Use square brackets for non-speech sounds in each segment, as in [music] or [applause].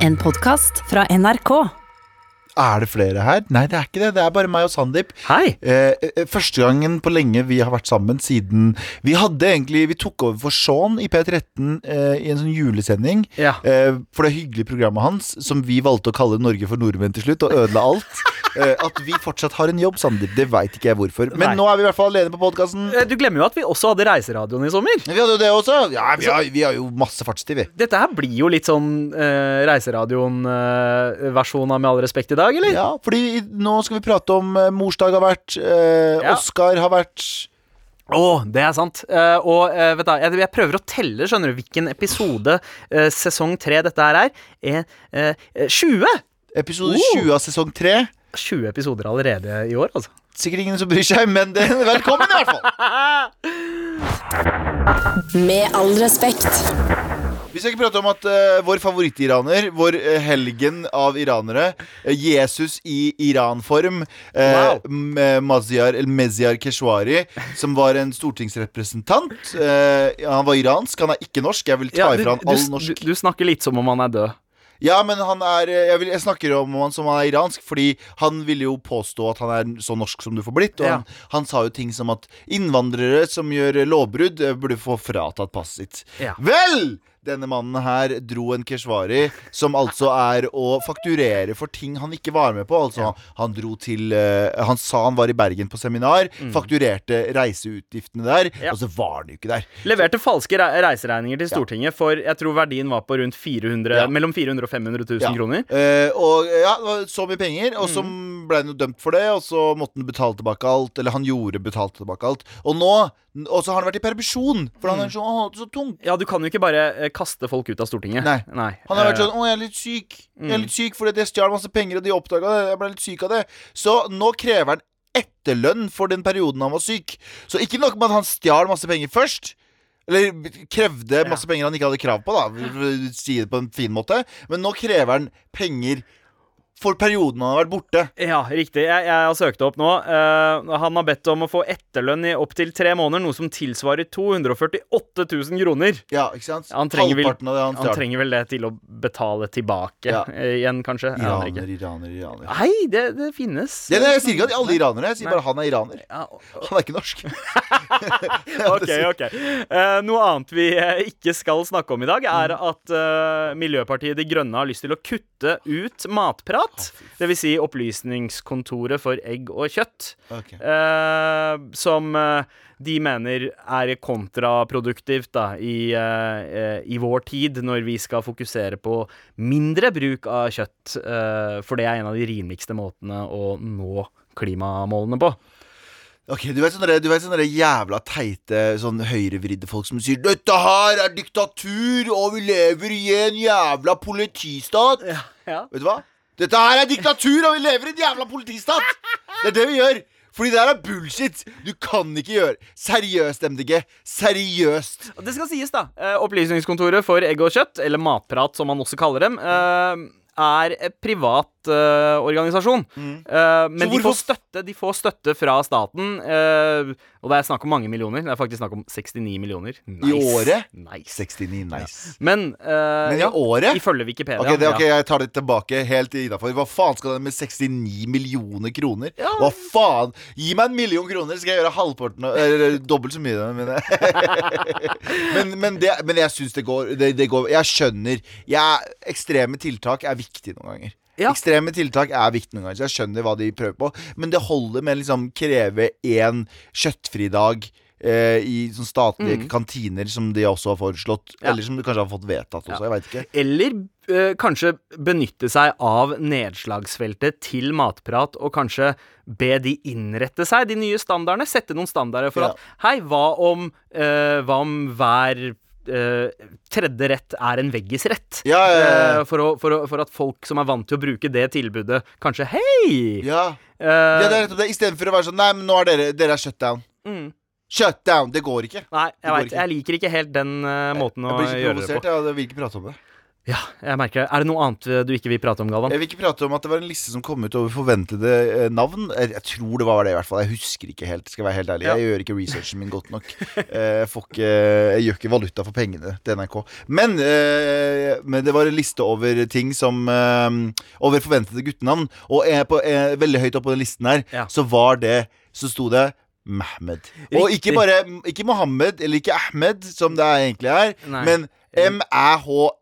En podkast fra NRK. Er det flere her? Nei, det er ikke det. Det er bare meg og Sandeep. Hei! Eh, eh, første gangen på lenge vi har vært sammen siden Vi hadde egentlig Vi tok over for Sean i P13 eh, i en sånn julesending. Ja. Eh, for det hyggelige programmet hans, som vi valgte å kalle Norge for nordmenn til slutt, og ødela alt. [laughs] Eh, at vi fortsatt har en jobb, Sandeep, det veit ikke jeg hvorfor. Men Nei. nå er vi i hvert fall alene på podkasten. Eh, Du glemmer jo at vi også hadde Reiseradioen i sommer. Vi hadde jo det også. Ja, vi har, vi har jo masse fartstid, vi. Dette her blir jo litt sånn uh, Reiseradioen-versjon av Med all respekt i dag, eller? Ja, fordi nå skal vi prate om uh, morsdag har vært, uh, Ja. Oscar har vært Å, det er sant. Uh, og uh, vet du, jeg, jeg prøver å telle, skjønner du, hvilken episode uh, sesong tre dette her er. er eh, 20! episode Oh. 20 av sesong 3. 20 episoder allerede i år, altså. Sikkert ingen som bryr seg, men det, velkommen i hvert fall. [laughs] Med all respekt. Vi skal ikke prate om at uh, vår favorittiraner, vår uh, helgen av iranere, uh, Jesus i Iran-form, uh, Wow. Mazyar, Mezyar Keshvari, som var en stortingsrepresentant eh, Han var iransk, han er ikke norsk. Jeg vil ta Ja, du, ifra han all all du, norsk. du snakker litt som om han er død. Ja, men han er eh, jeg, vil, jeg snakker om han som han er iransk, fordi han ville jo påstå at han er så norsk som du får blitt. Og Ja. han, han sa jo ting som at innvandrere som gjør lovbrudd, eh, burde få fratatt passet sitt. Ja. Vel! Denne mannen her dro en keshvari, som altså er å fakturere for ting han ikke var med på. Altså, han dro til uh, Han sa han var i Bergen på seminar, fakturerte reiseutgiftene der, Mm. Ja. og så var han jo ikke der. Leverte falske re reiseregninger til Stortinget for jeg tror verdien var på rundt 400, Ja. mellom 400 og 500 000 Ja. kroner. Uh, og ja, så mye penger, og så Mm. ble han jo dømt for det, og så måtte han betale tilbake alt. Eller han gjorde betalte tilbake alt. Og nå Og så har han vært i permisjon, for Mm. han er så, å, så tung. Ja, du kan jo ikke bare eh, kaste folk ut av Stortinget. Nei. Nei. Han har vært Eh, sånn 'Å, jeg er litt syk'. Jeg er Mm. litt syk fordi jeg stjal masse penger, og de oppdaga det. Jeg ble litt syk av det. Så nå krever han etterlønn for den perioden han var syk. Så ikke nok med at han stjal masse penger først. Eller krevde masse penger han ikke hadde krav på, da. [laughs] Si det på en fin måte. Men nå krever han penger for perioden han har vært borte. Ja, riktig. Jeg, jeg har søkt det opp nå. Uh, han har bedt om å få etterlønn i opptil tre måneder, noe som tilsvarer 248 000 kroner. Ja, ikke sant? Han trenger, vel, det han han trenger vel det til å betale tilbake Ja. eh, igjen, kanskje. Iraner, iraner, iraner. Nei, det, det finnes. Det, det, jeg sier ikke at alle iranere, jeg sier Nei. bare han er iraner. Ja, [laughs] Han er ikke norsk. [laughs] ok, [laughs] ok. Uh, noe annet vi ikke skal snakke om i dag, er Mm. at Miljøpartiet De Grønne har lyst til å kutte ut matprat. Dvs. Si Opplysningskontoret for egg og kjøtt. Okay. eh, som eh, de mener er kontraproduktivt da, i, eh, i vår tid, når vi skal fokusere på mindre bruk av kjøtt. eh, for det er en av de rimeligste måtene å nå klimamålene på. Ok, Du vet sånne, du vet sånne jævla teite sånn høyrevridde folk som sier 'Dette her er diktatur, og vi lever i en jævla politistat'. Ja. Vet du hva? Dette her er diktatur, og vi lever i en jævla politistat! Det er det vi gjør. Fordi det her er bullshit. Du kan ikke gjøre Seriøst, MDG. Seriøst. Det skal sies, da. Eh, Opplysningskontoret for egg og kjøtt, eller Matprat som man også kaller dem, eh, er privat organisasjon. Eh, men de får, støtte, de får støtte fra staten, eh, og det er snakk om mange millioner. Det er faktisk snakk om 69 millioner. I året? Nice. 69, nice. Men, eh, Men i ja, året? ifølge Wikipedia. Ok, det, ok. Jeg tar det tilbake helt innafor. Hva faen skal det med 69 millioner kroner? Ja. Hva faen? Gi meg en million kroner, så skal jeg gjøre halvparten Eller dobbelt så mye. Men, [laughs] men, men, det, men jeg syns det, går- det, det går Jeg skjønner. Jeg, ekstreme tiltak er viktig noen ganger. Ja. Ekstreme tiltak er viktig noen ganger, så jeg skjønner hva de prøver på. Men det holder med å liksom kreve én kjøttfri dag eh, i sånn statlige kantiner, som de også har foreslått. Mm. Ja. Eller som de kanskje har fått vedtatt også. Jeg veit ikke. Eller eh, kanskje benytte seg av nedslagsfeltet til matprat, og kanskje be de innrette seg, de nye standardene. Sette noen standarder for Ja. at Hei, hva om, eh, hva om hver tredje rett er en veggisrett? Ja, ja, ja. Eh, for, å, for, å, for at folk som er vant til å bruke det tilbudet, kanskje Hei! Ja. uh, Ja, det er rett og slett Istedenfor å være sånn Nei, men nå er dere Dere er shutdown. mm. Shutdown! Det går ikke. Nei, jeg vet, ikke. Jeg liker ikke helt den uh, måten Jeg å blir ikke provosert. Jeg vil ikke prate om det. Ja, jeg merker det. Er det noe annet eh, du ikke vil prate om, Galvan? Jeg vil ikke prate om at det var en liste som kom ut over forventede eh, navn. Jeg, tror det var det, i hvert fall. Jeg husker ikke helt. Skal jeg være helt ærlig Ja. Jeg gjør ikke researchen min godt nok. Eh, Jeg, får ikke, jeg gjør ikke valuta for pengene til NRK. Men, eh, men det var en liste over ting som eh, Over forventede guttenavn. Og jeg på, eh, veldig høyt oppe på den listen her, Ja. så var det Så sto det Mehmed. Og ikke bare Ikke Mohammed eller ikke Ahmed, som det egentlig er, Nei. men M-æ-h eh,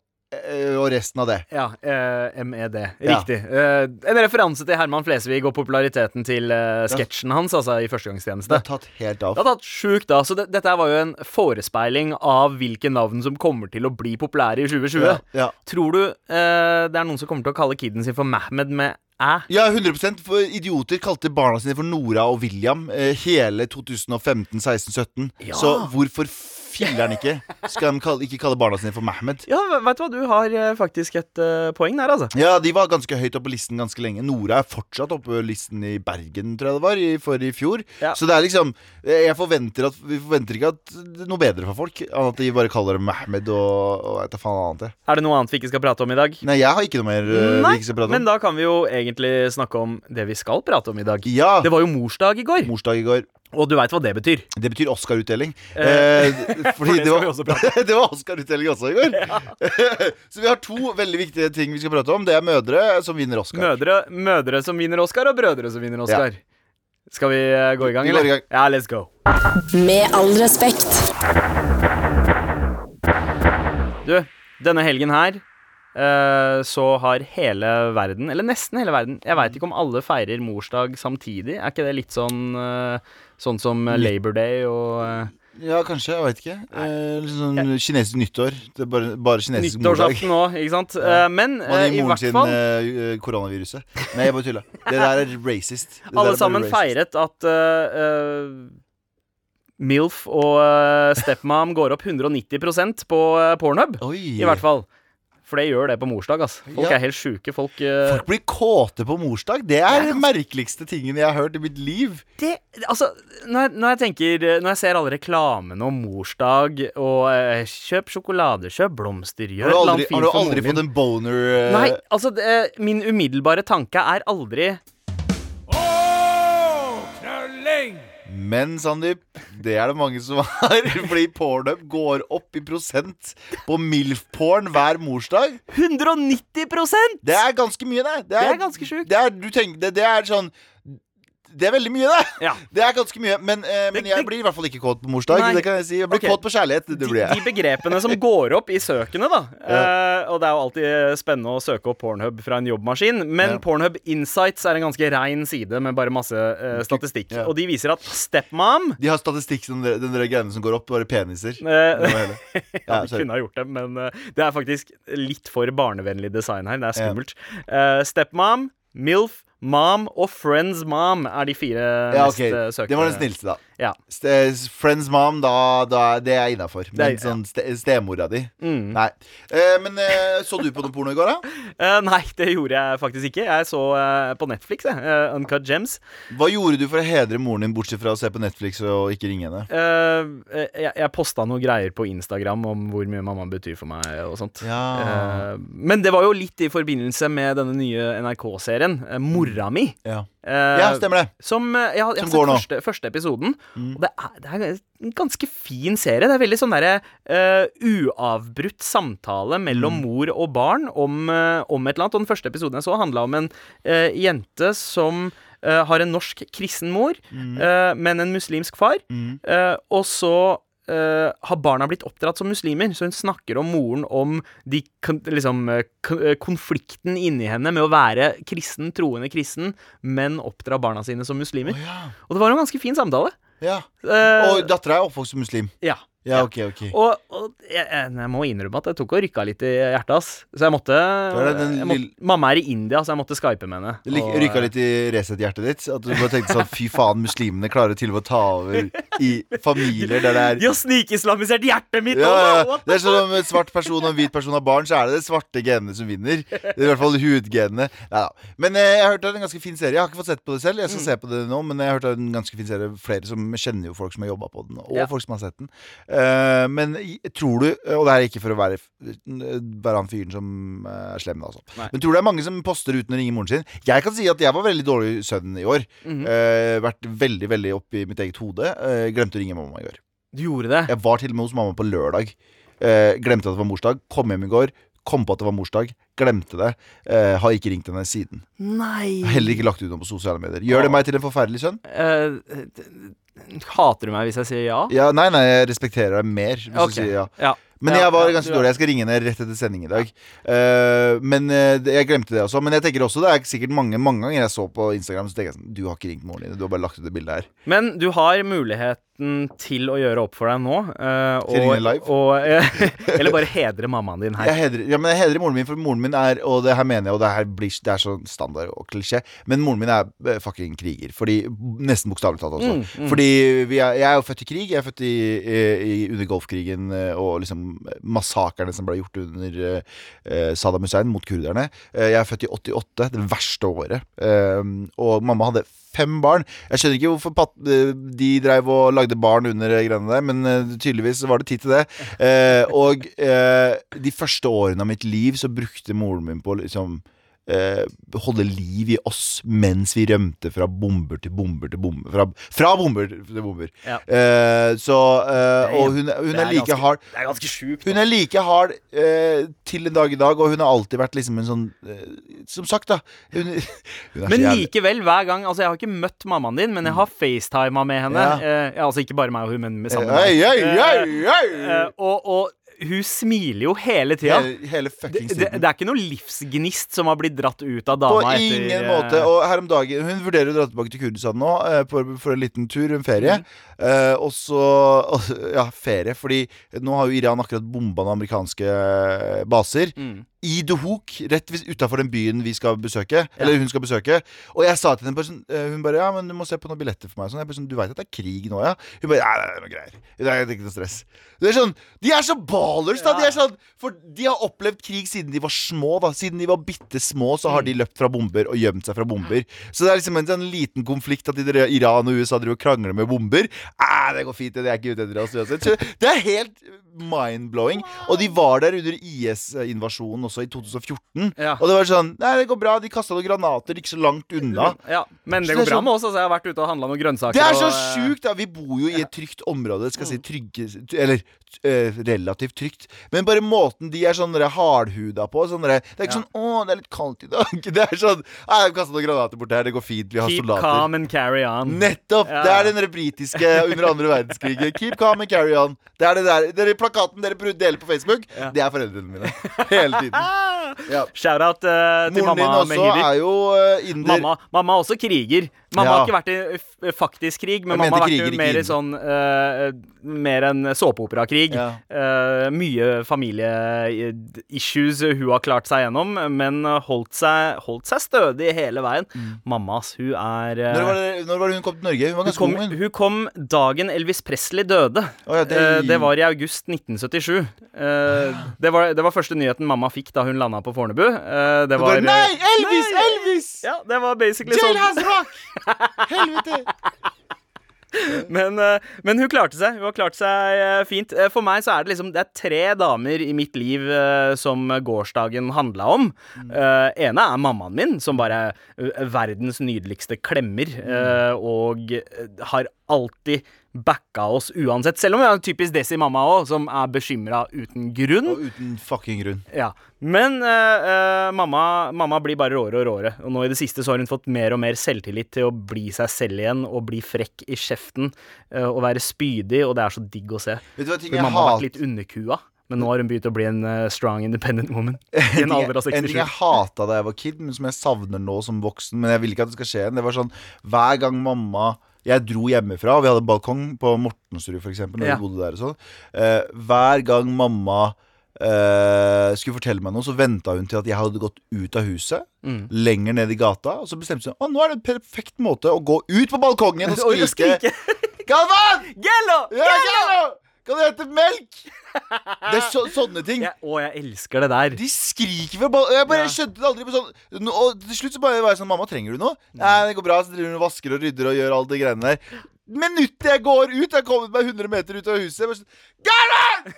og resten av det. Ja, eh, MED. Ja. Riktig. Eh, en referanse til Herman Flesvig og populariteten til eh, sketsjen hans, altså i Førstegangstjeneste. Det har tatt helt av. Det har tatt sjukt av. så det, dette var jo en forespeiling av hvilke navn som kommer til å bli populære i 2020. Ja, ja. Tror du eh, det er noen som kommer til å kalle kiden sin for Mahmed med æ? Ja, 100% For idioter kalte barna sine for Nora og William eh, hele 2015, 16, 17. Ja. Så hvorfor filler'n ikke skal de kalle, ikke kalle barna sine for Mehmed? Ja, vet du hva, du har eh, faktisk et uh, poeng der, altså. Ja, de var ganske høyt oppe på listen ganske lenge. Nora er fortsatt oppe på listen i Bergen, tror jeg det var, i, for i fjor. Ja. Så det er liksom eh, Jeg forventer at Vi forventer ikke at det er noe bedre for folk, enn at de bare kaller dem Mehmed og, og vet da faen annet. det. Er det noe annet vi ikke skal prate om i dag? Nei, jeg har ikke noe mer uh, Nei, vi ikke skal prate om. men da kan vi jo egentlig snakke om det vi skal prate om i dag. Ja. Det var jo morsdag i går, Morsdag i går. Og du veit hva det betyr. Det betyr Oscar-utdeling. Eh, Eh, [laughs] for det det var, [laughs] det var Oscar-utdeling også i går. [laughs] så vi har to veldig viktige ting vi skal prate om. Det er mødre som vinner Oscar. Mødre, mødre som vinner Oscar, og brødre som vinner Oscar. Skal vi eh, gå i gang, eller? i gang. Ja, let's go. Med all respekt. Du, denne helgen her eh, så har hele verden, eller nesten hele verden Jeg veit ikke om alle feirer morsdag samtidig. Er ikke det litt sånn Sånn som eh, Labor Day og eh, Ja, kanskje. Jeg veit ikke. Eh, sånn ja. kinesisk nyttår. Det er bare, bare kinesisk morsdag. nyttårsaften òg, ikke sant? Eh, men Man eh, gir moren sin fall eh, koronaviruset. Nei, jeg bare tulla. Det der er racist. Det Alle sammen racist. feiret at uh, MILF og uh, Stepmom går opp 190% på uh, Pornhub. Oi. I hvert fall. For det gjør det på morsdag. Altså. Folk Ja. er helt sjuke. Folk, uh... Folk blir kåte på morsdag. Det er den merkeligste tingen jeg har hørt i mitt liv. det, altså, når jeg, når jeg tenker Når jeg ser alle reklamene om morsdag og uh, kjøp sjokolade, kjøp blomster, Har gjør du et eller aldri, har du aldri fått en boner uh... Nei, altså det, min umiddelbare tanke er aldri Men Sandeep, det er det mange som har. [laughs] Fordi Pornhub går opp i prosent på MILF-porn hver morsdag. 190% Det er ganske mye, det. Det er ganske sjukt. Det er, tenker, det, det er sånn Det er veldig mye, det. Ja. [laughs] Det er ganske mye. Men, eh, men jeg blir i hvert fall ikke kåt på morsdag. Nei. Det kan jeg si Jeg blir okay. kåt på kjærlighet. Det de, blir de de begrepene som går opp i søkene, da. Eh, og det er jo alltid spennende å søke opp Pornhub fra en jobbmaskin. Men Ja. Pornhub Insights er en ganske rein side med bare masse eh, statistikk. Ja. Og de viser at stepmom De har statistikk som den, den der greiene som går opp, bare peniser. Eh. [laughs] Ja, Ja, de kunne ha gjort det, men eh, det er faktisk litt for barnevennlig design her. Det er Ja. skummelt. Eh, stepmom, MILF, mom og friends mom er de fire Ja, mest ok. eh, søkte. Det var den snilleste, da. Ja. Friends mom, da, da det er innafor. Men ja. Sånn ste, stemora di Mm. Nei. Eh, men eh, så du på noe porno i går, da? [laughs] Eh, nei, det gjorde jeg faktisk ikke. Jeg så eh, på Netflix, jeg. eh, Uncut Gems. Hva gjorde du for å hedre moren din, bortsett fra å se på Netflix og ikke ringe henne? Eh, jeg, jeg posta noen greier på Instagram om hvor mye mamma betyr for meg og sånt. Ja. Eh, men det var jo litt i forbindelse med denne nye NRK-serien, eh, Mora mi. Ja, eh, ja stemmer det. Som eh, Jeg jeg Som går nå. første, første episoden. Mm. Og det er, det er en ganske fin serie. Det er veldig sånn derre uh, uavbrutt samtale mellom Mm. mor og barn om, uh, om et eller annet. Og den første episoden jeg så, handla om en uh, jente som har en norsk kristen mor, eh, men en muslimsk far. Mm. Og så eh, har barna blitt oppdratt som muslimer, så hun snakker om moren om de, liksom, eh, eh, konflikten inni henne med å være kristen, troende kristen, men oppdra barna sine som muslimer. Oh, ja. Og det var en ganske fin samtale. ja. Og dattera er oppvokst som muslim. ja. Ja, ok, ok. Og, og jeg, jeg, må innrømme at jeg tok og rykka litt i hjertet, ass. Så jeg måtte, jeg måtte Mamma er i India, så jeg måtte skype med henne. Og, rykka litt i Resett-hjertet ditt? At du bare tenkte sånn Fy faen, muslimene klarer til og med å ta over i familier der det er De har snikislamisert hjertet mitt! ja, ja. Det er sånn om en svart person og en hvit person har barn, så er det det svarte genene som vinner. Er I hvert fall hudgenene. Ja, Men eh, jeg har hørt det er en ganske fin serie. Jeg har ikke fått sett på det selv, jeg skal Mm. se på det nå, men jeg har hørt det er en ganske fin serie. Flere som kjenner jo folk som har jobba på den, og folk som har sett den. Eh, men tror du Og det er ikke for å være, være han fyren som eh, er slem, altså. Men tror du det er mange som poster uten å ringe moren sin? Jeg kan si at jeg var veldig dårlig sønn i år. Mhm. Eh, vært veldig veldig oppi mitt eget hode. Glemte å ringe mamma i går. Du gjorde det? Jeg var til og med hos mamma på lørdag. Glemte at det var morsdag. Kom hjem i går. Kom på at det var morsdag. Glemte det. Eh, har ikke ringt henne siden. Nei. Heller ikke lagt ut noe på sosiale medier. Gjør det meg til en forferdelig sønn? D- hater du meg hvis jeg sier ja? Ja, nei, nei, jeg respekterer deg mer hvis okay. du sier ja. Ja. Men Ja, jeg var ganske dårlig. Jeg skal ringe henne rett etter sending i dag. Uh, men uh, jeg glemte det også. Men jeg tenker også det er sikkert mange mange ganger jeg så på Instagram Så tenker jeg sånn Du har ikke ringt moren din. Du har bare lagt ut det bildet her. Men du har muligheten til å gjøre opp for deg nå. uh, Til å live? og, uh, [laughs] eller bare hedre mammaen din her. Jeg hedrer, ja, men jeg hedrer moren min, for moren min er Og det her mener jeg, og det her blir Det er sånn standard og klisjé, men moren min er eh, fucking kriger. Fordi Nesten bokstavelig talt også. Mm, mm. Fordi vi er, jeg er jo født i krig. Jeg er født i, i, under Golfkrigen og liksom massakerne som ble gjort under uh, Saddam Hussein mot kurderne. Jeg er født i 88, det verste året. Og mamma hadde fem barn. Jeg skjønner ikke hvorfor eh, de dreiv og lagde barn under de greiene der, men eh, tydeligvis var det tid til det. Eh, og eh, de første årene av mitt liv så brukte moren min på liksom eh, holde liv i oss mens vi rømte fra bomber til bomber til bomber. Fra, fra bomber til bomber. Ja. Eh, så eh, Og hun, hun er, er like ganske, hard Det er ganske sjukt. Hun er like hard eh, til en dag i dag, og hun har alltid vært liksom en sånn eh, Som sagt, da. Hun, [laughs] hun Men likevel, hver gang Altså, jeg har ikke møtt mammaen din, men jeg har facetima med henne. Ja. Eh, altså ikke bare meg og hun, men med sammen Eh, hei! eh, og, og hun smiler jo hele tida. Hele, hele Det, fuckings det, tiden. det er ikke noe livsgnist som har blitt dratt ut av På dama etter ingen eh, måte. Og her om dagen Hun vurderer å dra tilbake til Kurdistan nå eh, for, for en liten tur, en ferie. Eh, og så Ja, ferie. Fordi nå har jo Iran akkurat bomba noen amerikanske eh, baser. mm. I Duhok, rett utafor den byen vi skal besøke. Eller hun skal besøke. Og jeg sa til henne sånn Hun bare Ja, men du må se på noen billetter for meg. Sånn, jeg bare sånn, Du veit at det er krig nå, ja? Hun bare Ja, det er noe greier. Det er ikke noe stress. Det er sånn, De er så ballers, da! De er sånn, for de har opplevd krig siden de var små. da Siden de var bitte små, så har de løpt fra bomber og gjemt seg fra bomber. Så det er liksom en sånn liten konflikt at de, Iran og USA driver og krangler med bomber. Ah, det går fint, det er ikke ute etter oss Det er helt mind-blowing. Og de var der under IS-invasjonen også i 2014. Ja. Og det var sånn Nei, det går bra. De kasta noen granater ikke så langt unna. Ja, men det det går bra sånn- med oss. Altså, jeg har vært ute og handla noen grønnsaker. Det er så og, eh, sjukt! da Vi bor jo i et trygt område. Skal jeg si trygge Eller relativt trygt. Men bare måten de er sånn hardhuda på sånn Det er ikke Ja. sånn 'Å, det er litt kaldt i dag'. [laughs] Det er sånn Jeg jeg kasta noen granater bort her. Det går fint. Vi har Keep soldater'. calm and carry on. Nettopp! Ja. Det er den britiske under andre verdenskrig. Keep calm and carry on. Det er det der Dere plakaten dere deler på Facebook, Ja. det er foreldrene mine. Hele tiden. [laughs] Ja. Shout-out uh, til Moren din også Mehidi. er jo uh, inder. Mamma, mamma også kriger. Mamma Ja. har ikke vært i faktisk krig, men mamma har vært i mer i sånn uh, Mer enn såpeoperakrig. Ja. Uh, mye familie-issues hun har klart seg gjennom, men holdt seg, holdt seg stødig hele veien. Mm. Mammas, hun er eh, Mm. Når var, det, når var det hun kom til Norge? Hun var hun ganske kom, ung. hun. kom dagen Elvis Presley døde. Oh, ja, det- Eh, det var i august 1977. Eh, det, var, det var første nyheten mamma fikk da hun landa på Fornebu. Eh, det var Nei, Elvis! Nei! Elvis! Ja, det var basically sånn. Rock! [laughs] Helvete! Men, eh, men hun klarte seg. Hun har klart seg eh, fint. Eh, For meg så er det liksom Det er tre damer i mitt liv som gårsdagen handla om. Eh, ene er mammaen min, som bare er verdens nydeligste klemmer. eh, og eh, har alltid backa oss uansett. Selv om vi har en typisk Desi-mamma òg, som er bekymra uten grunn. Og uten fucking grunn. Ja, Men uh, uh, mamma, mamma blir bare råere og råere. Og nå i det siste så har hun fått mer og mer selvtillit til å bli seg selv igjen og bli frekk i kjeften uh, og være spydig, og det er så digg å se. Vet du hva ting jeg mamma har vært litt underkua, men nå har hun begynt å bli en uh, strong, independent woman. [laughs] I En alder av jeg- en ting jeg hata da jeg var kid, men som jeg savner nå som voksen. Men jeg vil ikke at det skal skje igjen. Det var sånn hver gang mamma Jeg dro hjemmefra, og vi hadde balkong på Mortensrud f.eks. Når Ja. vi bodde der og sånn. Eh, hver gang mamma eh, skulle fortelle meg noe, så venta hun til at jeg hadde gått ut av huset. Mm. Lenger ned i gata. Og så bestemte hun at nå er det en perfekt måte å gå ut på balkongen og [laughs] skrike. Galvan! Gello! Ja, Gallo! Kan du hete melk? Det er så, sånne ting. Jeg, å, jeg elsker det der. De skriker ved ball... Jeg bare Ja. skjønte det aldri på sånn Og til slutt så bare var jeg sånn Mamma, trenger du noe? Nei, det går bra. Så driver hun og vasker og rydder og gjør alle de greiene der. minuttet jeg går ut, jeg har kommet meg 100 meter ut av huset jeg bare sånn, Gæren!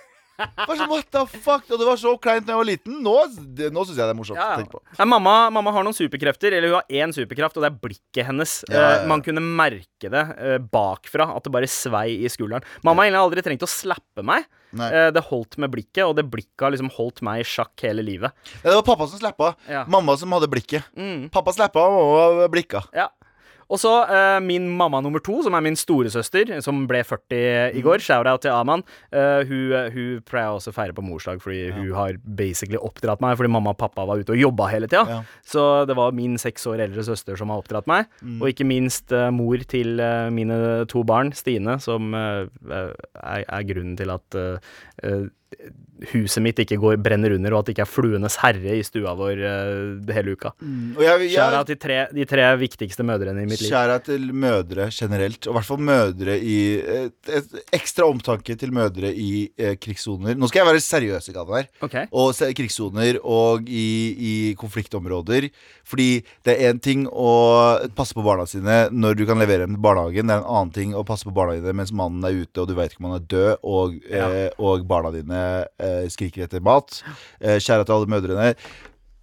Bare sånn, what the fuck? Og det var så kleint da jeg var liten. Nå, det, nå syns jeg det er morsomt Ja, ja. Ja, mamma, mamma har noen superkrefter, eller hun har én superkraft, og det er blikket hennes. Ja, ja, ja. Eh, man kunne merke det eh, bakfra, at det bare svei i skulderen. Mamma har aldri trengt å slappe meg. Nei. Eh, det holdt med blikket, og det blikket har liksom holdt meg i sjakk hele livet. Ja, det var pappa som slappa. Ja. Mamma som hadde blikket. Mm. Pappa slappa, og mamma blikka. Ja. Og så uh, min mamma nummer to, som er min storesøster, som ble 40 i går. Shout-out til Aman. Uh, hun, hun pleier også å feire på morsdag, fordi hun har basically oppdratt meg. Fordi mamma og pappa var ute og jobba hele tida. Ja. Så det var min seks år eldre søster som har oppdratt meg. Og ikke minst uh, mor til eh, mine to barn, Stine, som eh, er, er grunnen til at eh, eh, huset mitt ikke går, brenner under, og at det ikke er fluenes herre i stua vår uh, hele uka. Og jeg, jeg, Shout-out til tre, de tre viktigste mødrene i mitt liv. Kjære til mødre generelt, og i hvert fall mødre i et, et Ekstra omtanke til mødre i eh, krigssoner. Nå skal jeg være seriøs i gaven her. Okay. Og krigssoner og i, i konfliktområder. Fordi det er én ting å passe på barna sine når du kan levere dem til barnehagen. Det er en annen ting å passe på barna dine mens mannen er ute og du vet ikke om han er død, og, eh, og barna dine eh, skriker etter mat. Eh, Kjære til alle mødrene.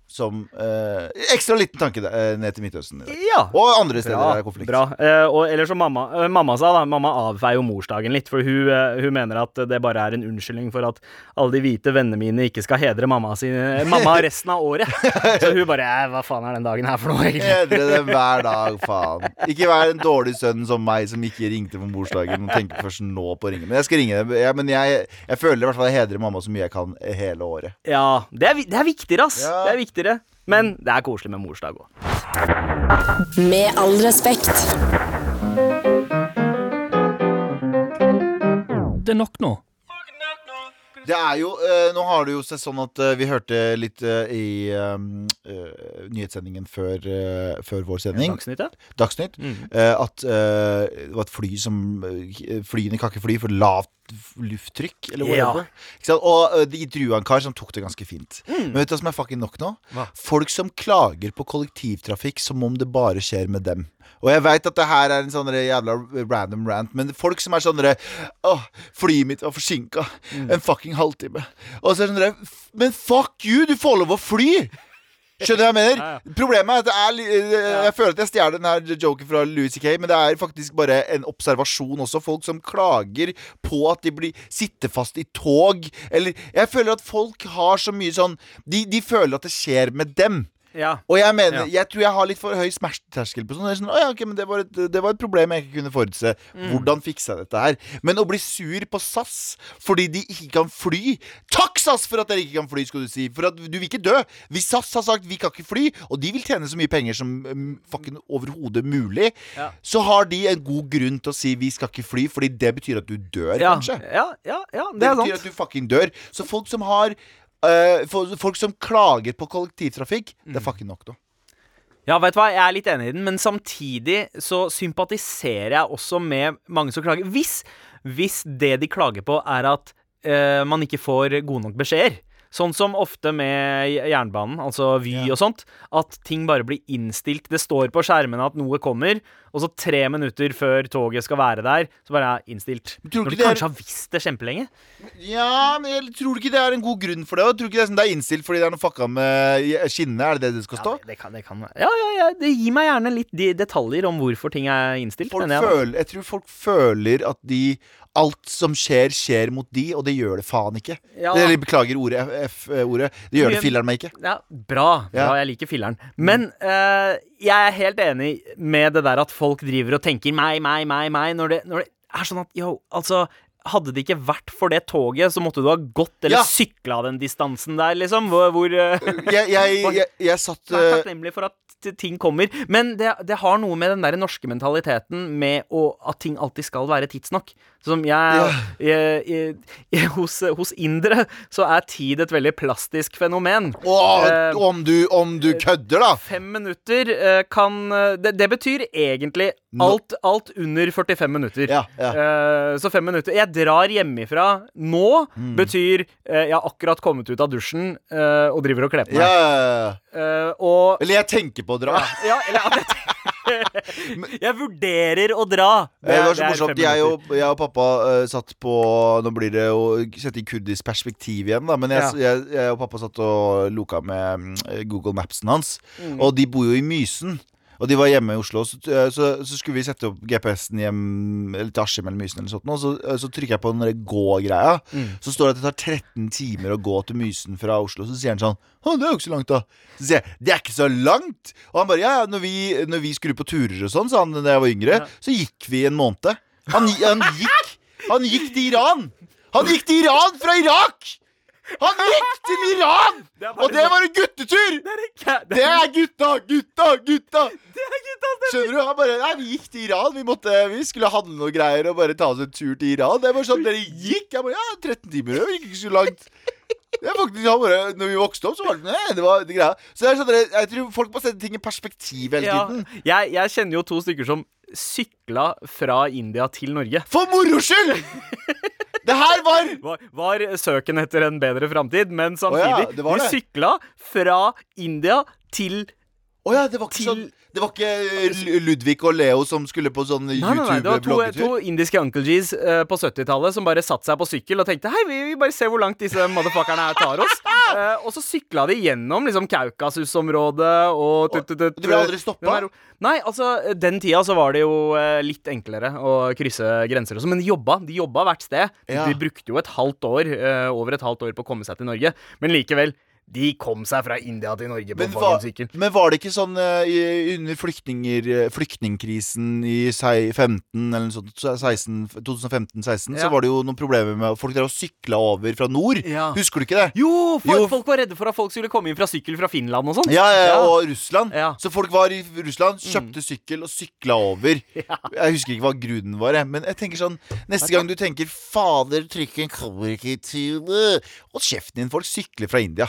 Som eh, Ekstra liten tanke eh, ned til Midtøsten. i dag. Ja. Og andre steder Bra. det er konflikt. bra. Eh, og, eller som mamma, eh, mamma sa, da. Mamma avfeier jo morsdagen litt. For hun, eh, hun mener at det bare er en unnskyldning for at alle de hvite vennene mine ikke skal hedre mamma, sin, mamma resten av året. [laughs] Så hun bare eh, Hva faen er den dagen her for noe, egentlig? Hedre dem hver dag, faen. Ikke vær en dårlig sønn som meg, som ikke ringte på morsdagen og tenker først nå på å ringe. Men jeg skal ringe. Ja, men jeg, jeg føler i hvert fall jeg hedrer mamma så mye jeg kan hele året. Ja, det er, vi- det er viktigere, ass. Ja. Det er viktigere. Men det er koselig med morsdag òg. Med all respekt. Det er nok nå. Det er jo, eh, Nå har det jo seg sånn at eh, vi hørte litt eh, i um, eh, nyhetssendingen før, eh, før vår sending, Dagsnytt, ja. Dagsnytt, eh, at eh, det var et fly som eh, Flyene kan ikke fly for lavt lufttrykk, eller Ja. whatever. Sant? Og eh, de intervjua en kar som tok det ganske fint. Men vet du hva som er fucking nok nå? Hva? Folk som klager på kollektivtrafikk som om det bare skjer med dem. Og jeg veit at det her er en sånn jævla random rant, men folk som er sånn derre Åh, flyet mitt var forsinka. En fucking halvtime. Og så er det sånn derre Men fuck you! Du får lov å fly! Skjønner du hva jeg mener? Ja, Problemet er at er eh, Jeg føler at jeg stjeler den her joken fra Louis C.K., men det er faktisk bare en observasjon også. Folk som klager på at de blir sitter fast i tog. Eller Jeg føler at folk har så mye sånn De, de føler at det skjer med dem. Ja. Og jeg mener, Ja. jeg tror jeg har litt for høy smerteterskel på sånn. Sånn, ja, okay, men det var, et, det var et problem jeg ikke kunne forutse. Mm. Hvordan fiksa jeg dette her? Men å bli sur på SAS fordi de ikke kan fly Takk, SAS, for at dere ikke kan fly, skal du si. For at du vil ikke dø. Hvis SAS har sagt vi kan ikke fly, og de vil tjene så mye penger som um, fucking overhodet mulig, Ja. så har de en god grunn til å si vi skal ikke fly, fordi det betyr at du dør, Ja, kanskje. ja, ja, ja, det Det betyr sant. at du fucking dør. Så folk som har fo- Folk som klager på kollektivtrafikk, Mm. det er fucking nok da Ja, vet du hva, jeg er litt enig i den, men samtidig så sympatiserer jeg også med mange som klager. Hvis, hvis det de klager på, er at uh, man ikke får gode nok beskjeder. Sånn som ofte med jernbanen, altså Vy Ja. og sånt, at ting bare blir innstilt. Det står på skjermene at noe kommer, og så tre minutter før toget skal være der, så bare er innstilt. Men tror du Når de det er- kanskje har visst det kjempelenge. Ja, men jeg tror du ikke det er en god grunn for det? Og tror du ikke det er, sånn, det er innstilt fordi det er noe fucka med skinnene? Er det det det skal stå? Ja, det, det kan, det kan Ja, ja, ja, det gir meg gjerne litt de detaljer om hvorfor ting er innstilt. Folk jeg, føler, jeg tror folk føler at de Alt som skjer, skjer mot de, og det gjør det faen ikke. Ja. Eller beklager ordet, F-ordet. Det gjør det filleren meg ikke. Ja, bra. bra Jeg liker filleren. Men uh, jeg er helt enig med det der at folk driver og tenker meg, meg, meg, meg, når det, når det er sånn at yo, altså hadde det ikke vært for det toget, så måtte du ha gått eller Ja. sykla den distansen der, liksom. Hvor, hvor eh, [laughs] Jeg, jeg, [laughs] jeg, jeg satt Vær takknemlig for at ting kommer. Men det, det har noe med den der norske mentaliteten med å, at ting alltid skal være tidsnok. Som jeg, jeg, jeg, jeg hos, hos indere så er tid et veldig plastisk fenomen. Åh, Eh, om, du, om du kødder, da! Fem minutter eh, kan eh, det, det betyr egentlig alt, alt under 45 minutter. Ja, ja. Eh, så fem minutter. Jeg drar hjemmefra nå, Mm. betyr eh, jeg har akkurat kommet ut av dusjen eh, og driver og kler på meg. Ja. Eh, Eller jeg tenker på å dra. ja, eller at jeg, [laughs] Jeg vurderer å dra. Det, var så morsomt. Jeg og, jeg og pappa uh, satt på Nå blir det å sette i kurdisk perspektiv igjen, da. Men jeg, jeg, jeg og pappa satt og loka med mm, Google Mapsen hans. Mm. Og de bor jo i Mysen. Og de var hjemme i Oslo, så, eh, så, så skulle vi sette opp GPS-en hjem Eller til Askim eller Mysen eller sånt. Og så, eh, så trykker jeg på den gå-greia. Mm. Så står det at det tar 13 timer å gå til Mysen fra Oslo. Så sier han sånn Å, det er jo ikke så langt, da. Så sier jeg det er ikke så langt. Og han bare ja, ja, når vi, når vi skulle på turer og sånn, sa han da jeg var yngre, Ja. så gikk vi en måned. Han, han gikk Han gikk til Iran! Han gikk til Iran fra Irak! Han gikk til Iran! Det Og det var en guttetur! Det er ikke Det er gutta, gutta, gutta! det er gutta, Skjønner du? Han bare, nei, Vi gikk til Iran. Vi, måtte, vi skulle handle noe greier og bare ta oss en tur til Iran. Det var sånn dere gikk. Jeg bare, ja, 13 timer. Det gikk ikke så langt. Det er faktisk, han bare, når vi vokste opp, så var det nei, det var det greia. Så jeg, er sånn, jeg tror folk må sette ting i perspektiv hele Ja, tiden. jeg, jeg kjenner jo to stykker som sykla fra India til Norge. For moro skyld! [laughs] Det her var Var, var søken etter en bedre framtid, men ja, samtidig det var Du sykla fra India til Å ja, det var ikke Til- sånn Det var ikke Ludvig og Leo som skulle på sånn YouTube-bloggetur? det var to, to indiske Uncle G's eh, på 70-tallet som bare satte seg på sykkel og tenkte Hei, vi vil bare se hvor langt disse motherfuckerne her tar oss. Uh, [laughs] og så sykla de gjennom liksom Kaukasus-området og tut, tut, tut, Du ble aldri stoppa? Nei, altså, den tida så var det jo eh, litt enklere å krysse grenser og sånn, men de jobba. De jobba hvert sted. Ja. De brukte jo et halvt år, eh, over et halvt år på å komme seg til Norge, men likevel. De kom seg fra India til Norge på Men, var, men var det ikke sånn uh, under eh, flyktningkrisen i 15 eller sånt, 16 2015-16, Ja. så var det jo noen problemer med folk der og sykla over fra nord. Ja. Husker du ikke det? Jo, folk, Jo. folk var redde for at folk skulle komme inn fra sykkel fra Finland og sånn. Ja, ja, og Russland. Ja. Mm. Så folk var i Russland, kjøpte sykkel og sykla over. [laughs] Jeg husker ikke hva grunnen var, men jeg tenker sånn Neste gang du tenker 'Fader, trykken kommer ikke til Hold kjeften din, folk sykler fra India.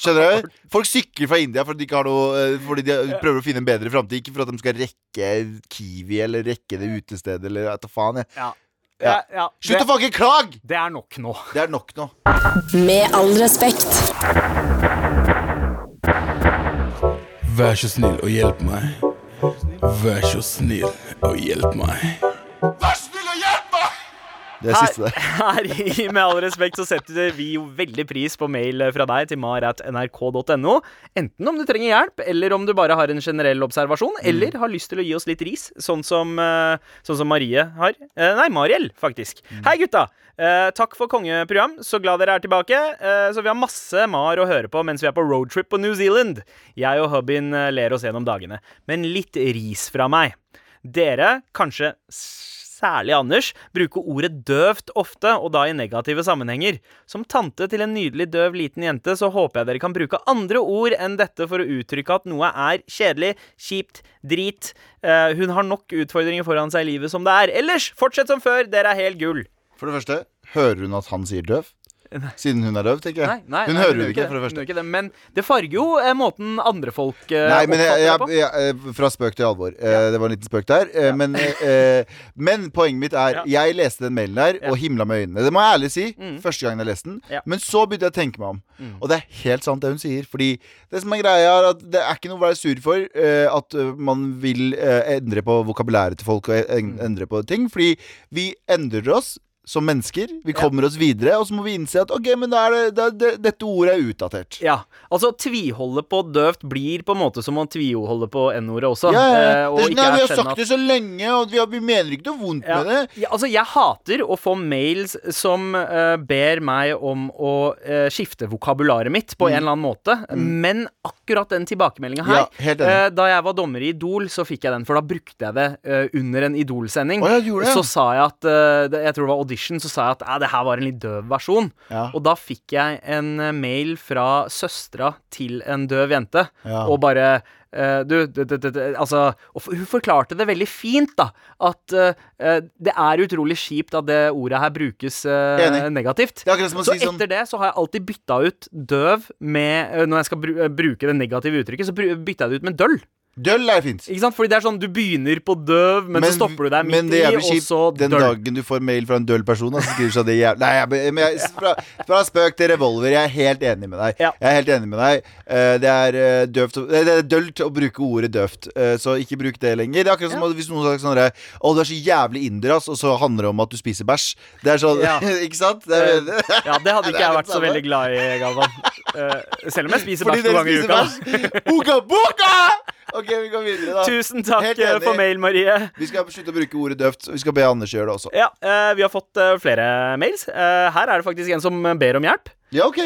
Skjønner [laughs] du? Folk sykler fra India fordi de, ikke har noe, eh, fordi de prøver å finne en bedre framtid. Ikke for at de skal rekke Kiwi eller rekke det utestedet eller hva faen. Jeg. Ja. Ja. Ja, ja. Slutt å fange fucking klage! det er nok nå. Det er nok nå. Med all respekt. Vær så snill og hjelp meg. Vær så snill og hjelp meg. Vær snill! Det er Her, siste der. [laughs] her i Med all respekt så setter vi jo veldig pris på mail fra deg til mar.nrk.no. Enten om du trenger hjelp, eller om du bare har en generell observasjon, Mm. eller har lyst til å gi oss litt ris, sånn som, eh, sånn som Marie har. Eh, nei, Mariel, faktisk. Mm. Hei, gutta. Eh, takk for kongeprogram. Så glad dere er tilbake. Eh, så vi har masse Mar å høre på mens vi er på roadtrip på New Zealand. Jeg og hubbyen eh, ler oss gjennom dagene. Men litt ris fra meg. Dere, kanskje særlig Anders, bruker ordet døvt ofte, og da i negative sammenhenger. Som tante til en nydelig døv liten jente, så håper jeg dere kan bruke andre ord enn dette for å uttrykke at noe er kjedelig, kjipt, drit. Eh, hun har nok utfordringer foran seg i livet som det er. Ellers, fortsett som før, dere er helt gull. For det første, hører hun at han sier døv? Siden hun er døv, tenker jeg. Nei, nei, hun nei, hører jo ikke, for det første. ikke det, men det farger jo eh, måten andre folk eh, Nei, men jeg, jeg, jeg, eh, Fra spøk til alvor. Eh, Det var en liten spøk der. eh, Men, eh, men poenget mitt er. Jeg leste den mailen der og himla med øynene. Det må jeg ærlig si. Mm. Første gangen jeg leste den. Men så begynte jeg å tenke meg om. Mm. Og det er helt sant, det hun sier. Fordi det som er greia, er at det er ikke noe å være sur for at man vil endre på vokabulæret til folk og Mm. endre på ting. Fordi vi endrer oss. Som mennesker. Vi kommer oss videre, og så må vi innse at Ok, men da er det, da, det, dette ordet er utdatert. Ja, altså Tviholde på døvt blir på en måte som å tviholde på n-ordet også. Ja, ja, eh, og Det er sånn, vi har sagt at- det så lenge, og vi, har, vi mener ikke noe vondt Ja. med det. Ja, altså, jeg hater å få mails som uh, ber meg om å uh, skifte vokabularet mitt på en eller annen måte. Men akkurat den tilbakemeldinga her Mm. Eh, Da jeg var dommer i Idol, så fikk jeg den, for da brukte jeg det under en Idol-sending. Oh. Så sa jeg at Jeg tror det var audition, så sa jeg at det her var en litt døv versjon. Ja. Og da fikk jeg en eh, mail fra søstera til en døv jente, Ja. og bare Uh, du, du, du, du, altså og Hun forklarte det veldig fint, da. At eh, det er utrolig kjipt at det ordet her brukes uh, negativt. Så si sånn etter det så har jeg alltid bytta ut døv med Når jeg skal bru bruke det negative uttrykket, så bytta jeg det ut med døll. Døll er fint. Ikke sant? Fordi det er sånn, Du begynner på døv, men, så stopper du deg midt i, og så døll. den dagen du får mail fra en døll person, så skriver sånn det jævlig Nei, jeg, men jeg, fra, fra spøk til revolver, jeg er helt enig med deg. Ja. Jeg er helt enig med deg. Eh, det er eh, døvt Det er dølt å bruke ordet døvt, eh, så ikke bruk det lenger. Det er akkurat som ja. hvis noen har sagt sånn herre Å, du er så jævlig inder, ass, og så handler det om at du spiser bæsj. Det er sånn Ja. [laughs] Ikke sant? Det er, Ja, det hadde [laughs] ikke jeg vært så veldig glad i, Galvan. Uh, selv om jeg spiser bæsj to ganger i uka. Boka! [laughs] OK, vi går videre, da. Tusen takk eh, for mail, Marie. Vi skal slutte å bruke ordet døvt. Vi skal be Anders gjøre det også. Ja, eh, Vi har fått eh, flere mails. Her er det faktisk en som ber om hjelp. Ja, OK.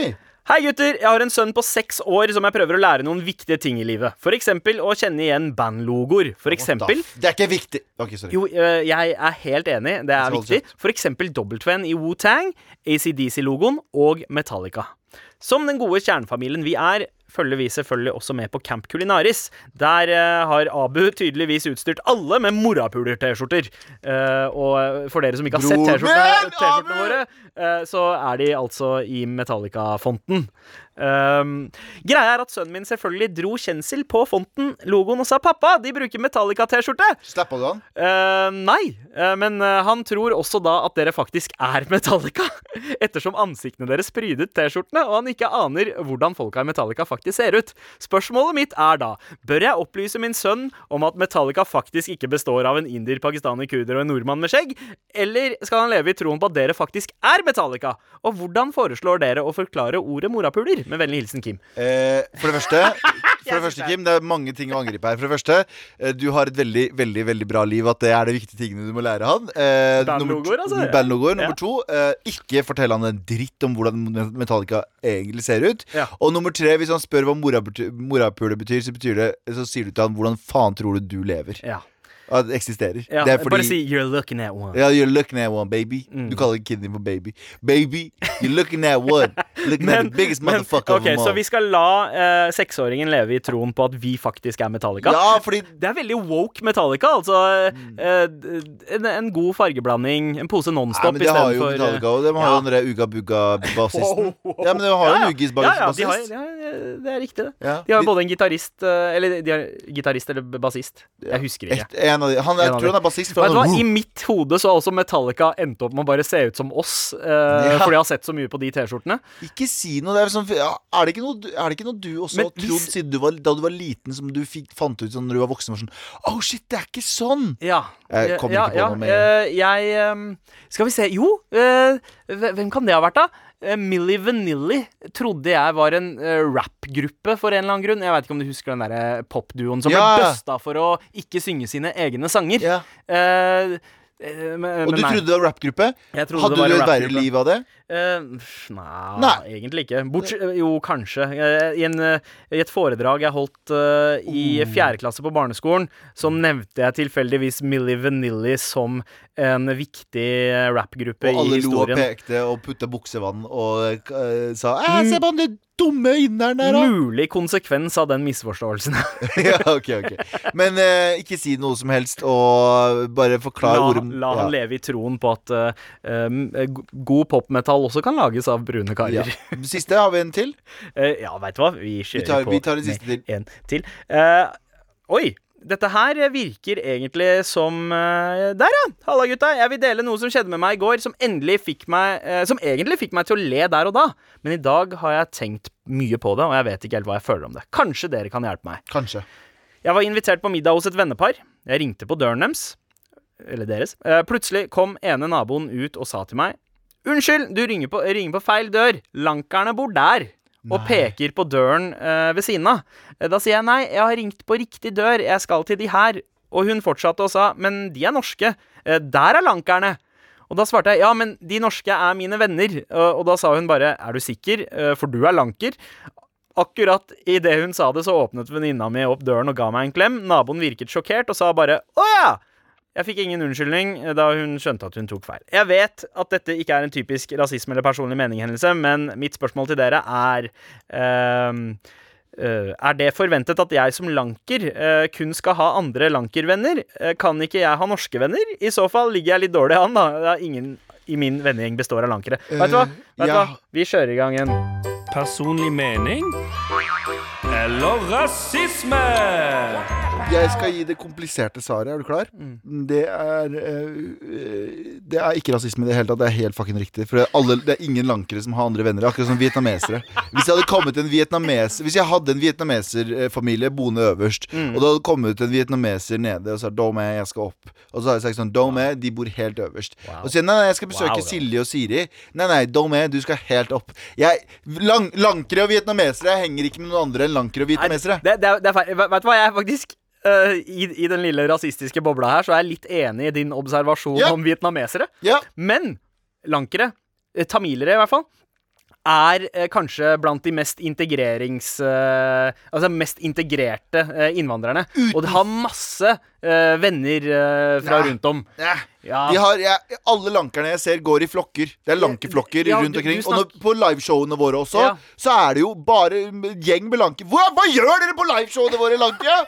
Hei gutter, jeg har en sønn på seks år som jeg prøver å lære noen viktige ting i livet. Eksempel å kjenne igjen bandlogoer. For eksempel Det er ikke viktig. Okay. Jo, jeg er helt enig. Det er viktig. Eksempel W-en i Wu-Tang, ACDC-logoen og Metallica. Som den gode kjernefamilien vi er, følger vi selvfølgelig også med på Camp Culinaris. Der øh, har Abu tydeligvis utstyrt alle med morapuler-T-skjorter. Eh, og for dere som ikke har sett T-skjortene våre, eh, så er de altså i Metallica-fonten. Um, greia er at sønnen min selvfølgelig dro kjensel på fonten, logoen, og sa 'pappa, de bruker Metallica-T-skjorte'. Slappa du han? Uh, nei, uh, men uh, han tror også da at dere faktisk er Metallica. [laughs] Ettersom ansiktene deres prydet T-skjortene, og han ikke aner hvordan folka i Metallica faktisk ser ut. Spørsmålet mitt er da, bør jeg opplyse min sønn om at Metallica faktisk ikke består av en indier, pakistaner, kurder og en nordmann med skjegg? Eller skal han leve i troen på at dere faktisk er Metallica? Og hvordan foreslår dere å forklare ordet morapuler? Med vennlig hilsen Kim. Eh, for det første, [laughs] for det første, Kim, det er mange ting å angripe her. For det første, eh, du har et veldig veldig, veldig bra liv. At det er de viktige tingene du må lære han. Eh, Bandlogoer, altså, bandlogoer. Nummer to, eh, ikke fortell han en dritt om hvordan Metallica egentlig ser ut. Ja. Og nummer tre, hvis han spør hva morapule betyr, så betyr det Så sier du til han hvordan faen tror du du lever? Ja. At det eksisterer. ja det fordi Bare si 'you're looking at one'. ja, you're looking at one, baby. Mm. Du kaller kiden din for baby. Baby, you're looking at one. Looking at the biggest motherfucker ok, of them all. Så vi skal la uh, seksåringen leve i troen på at vi faktisk er Metallica? Ja, fordi Det er veldig woke Metallica. Altså Mm. Uh, en, en god fargeblanding, en pose Nonstop men det har jo Metallica og De har jo ja. den der Uga Bugga-bassisten. [laughs] Wow. Ja, men de har jo Ja, en ja. Ugis-bassist. Ja, ja, de de det er riktig, det. Ja. De har jo både en gitarist eh, Eller de har gitarist eller bassist. Jeg husker ikke. Et, en av de, han, jeg En tror han er bassist. I mitt hode så har også Metallica endt opp med å bare se ut som oss. eh, Ja. Fordi jeg har sett så mye på de T-skjortene. Ikke si noe. Det er, sånn, er, det noe er det ikke noe du også har trodd siden du var, da du var liten, som du fikk, fant ut sånn når du var voksen? Var sånn, oh shit, det er ikke sånn! Ja. Jeg kommer ja, ikke på ja, noe mer. eh, jeg ehm, Skal vi se Jo, eh, hvem kan det ha vært, da? Eh, Milli Vanilli trodde jeg var en uh, rappgruppe for en eller annen grunn. Jeg vet ikke om du husker den der popduoen som Ja. ble busta for å ikke synge sine egne sanger. Ja. Uh, eh, men- Og du nei. trodde det var rappgruppe? Hadde det var du et verre liv av det? Eh, pff, nei, Nei. egentlig ikke. Bortsett, jo, kanskje. Eh, I, en, eh, I et foredrag jeg holdt uh, i Oh. fjerde klasse på barneskolen, så nevnte jeg tilfeldigvis Milli Vanilli som en viktig rappgruppe i historien. Og alle lo og pekte og putta buksevann og uh, sa «Æ, Se på han dumme inderen der, da! Mulig konsekvens av den misforståelsen. [laughs] ja, ok, ok Men eh, ikke si noe som helst, og bare forklar La, la ja. han leve i troen på at eh, god eh, god også kan lages av brune Ja. Siste har vi en til. Uh, [laughs] ja, veit du hva? Vi kjører Vi tar, på vi tar med siste til. en til. Uh, oi! Dette her virker egentlig som uh, Der, ja! Halla, gutta. Jeg vil dele noe som skjedde med meg i går, som meg Som egentlig fikk meg til å le der og da. Men i dag har jeg tenkt mye på det, og jeg vet ikke helt hva jeg føler om det. Kanskje dere kan hjelpe meg. Kanskje. Jeg var invitert på middag hos et vennepar. Jeg ringte på døren deres. Eller deres. Plutselig kom ene naboen ut og sa til meg Unnskyld, du ringer på, ringer på feil dør. Lankerne bor der. Og peker på døren uh, ved siden av. Eh, Da sier jeg nei, jeg har ringt på riktig dør. Jeg skal til de her. Og hun fortsatte og sa men de er norske. Uh, der er lankerne. Og da svarte jeg ja, men de norske er mine venner. Og, og da sa hun bare er du sikker, for du er lanker. Akkurat idet hun sa det, så åpnet venninna mi opp døren og ga meg en klem. Naboen virket sjokkert og sa bare 'Å ja'. Jeg fikk ingen unnskyldning da hun skjønte at hun tok feil. Jeg vet at dette ikke er en typisk rasisme- eller personlig mening-hendelse, men mitt spørsmål til dere er ehm, uh, Er det forventet at jeg som lanker uh, kun skal ha andre lankervenner? Eh, kan ikke jeg ha norske venner? I så fall ligger jeg litt dårlig an, da. Det er ingen i min vennegjeng består av lankere. Vet du hva? Vet ja. hva? Vi kjører i gang en Personlig mening eller rasisme? Jeg skal gi det kompliserte svaret. Er du klar? Det er eh, eh, Det er ikke rasisme i det hele tatt. Det er helt fucking riktig. For det er, alle, det er ingen lankere som har andre venner. Akkurat som vietnamesere. Hvis jeg hadde kommet en vietnameser Hvis jeg hadde en vietnameserfamilie boende øverst, og det hadde kommet en vietnameser nede og sa 'Dome, jeg skal opp', og så hadde jeg sagt sånn 'Dome, de bor helt øverst'. Og så sier jeg 'Nei, nei, jeg skal besøke Wow. Silje og Siri'. Nei, nei, Dome, du skal helt opp. Jeg, lang, lankere og vietnamesere henger ikke med noen andre enn lankere og Nei. Det, det, er- det er feil. Vet du hva, jeg faktisk eh, i, I den lille rasistiske bobla her Så er jeg litt enig i din observasjon yeah. om vietnamesere. Yeah. Men lankere, eh, tamilere i hvert fall, er eh, kanskje blant de mest integrerings... eh, altså mest integrerte eh, innvandrerne. Og de har masse eh, venner fra Nei. rundt om. Ja. Ja. De har, alle lankerne jeg ser, går i flokker. Det er lankeflokker Ja, rundt du- omkring. du Og når, på liveshowene våre også, Ja. så er det jo bare gjeng med lanker. Hva, hva gjør dere på liveshowene våre, lanke?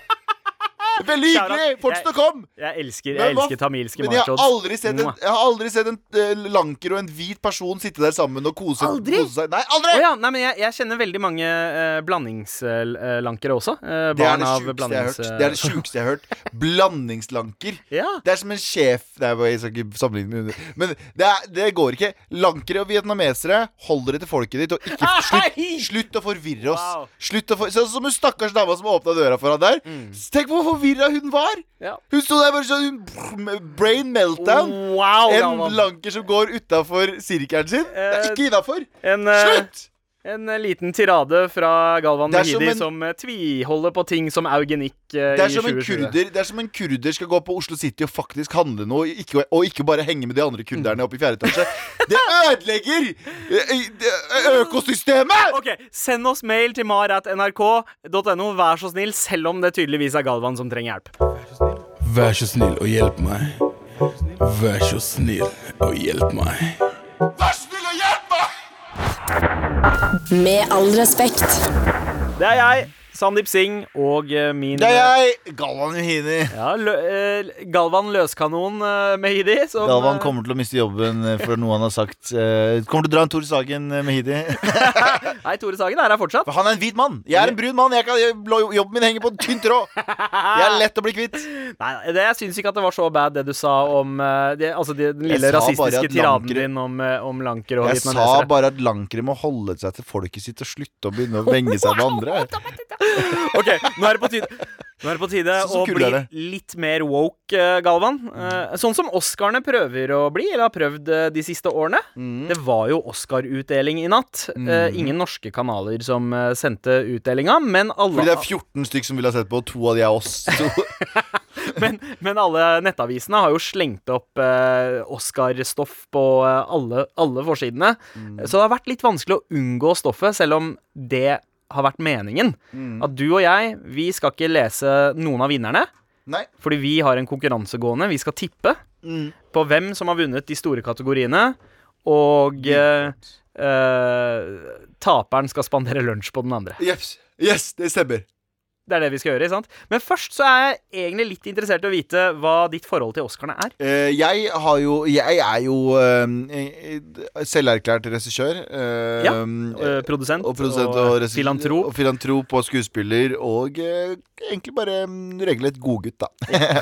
[laughs] Veldig hyggelig! Fortsett å komme! Jeg elsker, jeg elsker tamilske Men jeg har aldri sett en, jeg har aldri sett en uh, lanker og en hvit person sitte der sammen og kose, Aldri? kose seg. Nei, aldri! Oh, ja, nei, men jeg, jeg kjenner veldig mange uh, blandingslankere også. Uh, Det er det blandings... Det er det sjukeste jeg har hørt. Blandingslanker. [laughs] Ja. Det er som en sjef Nei, jeg skal ikke sammenligne med Men det, er, det går ikke. Lankere og vietnamesere, hold dere til folket ditt, og ikke slutt, slutt å forvirre oss. Wow. Slutt å for, Sånn som hun stakkars dama som åpna døra for han der. Tenk hvor forvirra hun var! Ja. Hun sto der bare sånn Brain meltdown. Wow, En lanker som går utafor sirkelen sin. Det er Eh, ikke innafor. Eh, Slutt! En eh, liten tirade fra Galvan er som en- som, eh, tviholder på ting som eugenikk eh, Det er, i som en 2020. kurder, det er som en kurder skal gå på Oslo City og faktisk handle noe, ikke, og ikke bare henge med de andre kurderne oppe i fjerde etasje. [laughs] Det ødelegger økosystemet! Ok, Send oss mail til mar.nrk.no, vær så snill, selv om det tydeligvis er Galvan som trenger hjelp. Vær så snill og hjelp meg. Vær så snill og hjelp meg. Vær så snill og hjelp meg! Med all respekt. Det er jeg, Sandeep Singh, og eh, min Det er jeg, Galvan Johini. Ja, lø eh, Galvan Løskanon eh, Mehidi. Som, Galvan eh, kommer til å miste jobben eh, for noe han har sagt. eh, Kommer til å dra en Tore Sagen eh, Mehidi. [laughs] Nei, Tore Sagen er her fortsatt. For han er en hvit mann. Jeg er en brun mann. Jeg kan, jeg, jobben min henger på en tynn tråd. Jeg er lett å bli kvitt. Nei, det, Jeg syns ikke at det var så bad, det du sa om eh, det, Altså det, den lille rasistiske tiraden din om, eh, om lanker og Jeg sa bare at lankere må holde seg til folket sitt og slutte å begynne å venge seg med andre. Ok, nå er det på tide Nå er det på tide å bli litt mer woke, eh, Galvan. Eh, sånn som Oscarene prøver å bli, eller har prøvd eh, de siste årene. Mm. Det var jo Oscar-utdeling i natt. Mm. ingen norske kanaler som sendte utdelinga, men alle Fordi det er 14 stykk som vil ha sett på, og to av de er oss. [laughs] Men, men alle nettavisene har jo slengt opp Oscar-stoff på alle, alle forsidene. Så det har vært litt vanskelig å unngå stoffet, selv om det har vært meningen. At du og jeg, vi skal ikke lese noen av vinnerne. Nei. Fordi vi har en konkurranse gående. Vi skal tippe på hvem som har vunnet de store kategoriene. Og eh, eh, taperen skal spandere lunsj på den andre. Yes, yes, det stemmer. Det er det vi skal gjøre. sant? Men først så er jeg egentlig litt interessert i å vite hva ditt forhold til Oscarene er. Uh, jeg har jo Jeg er jo uh, selverklært regissør. Uh, Ja, Uh, produsent, og produsent og, og filantrop. Og filantrop og skuespiller og egentlig bare um, regelrett godgutt, da.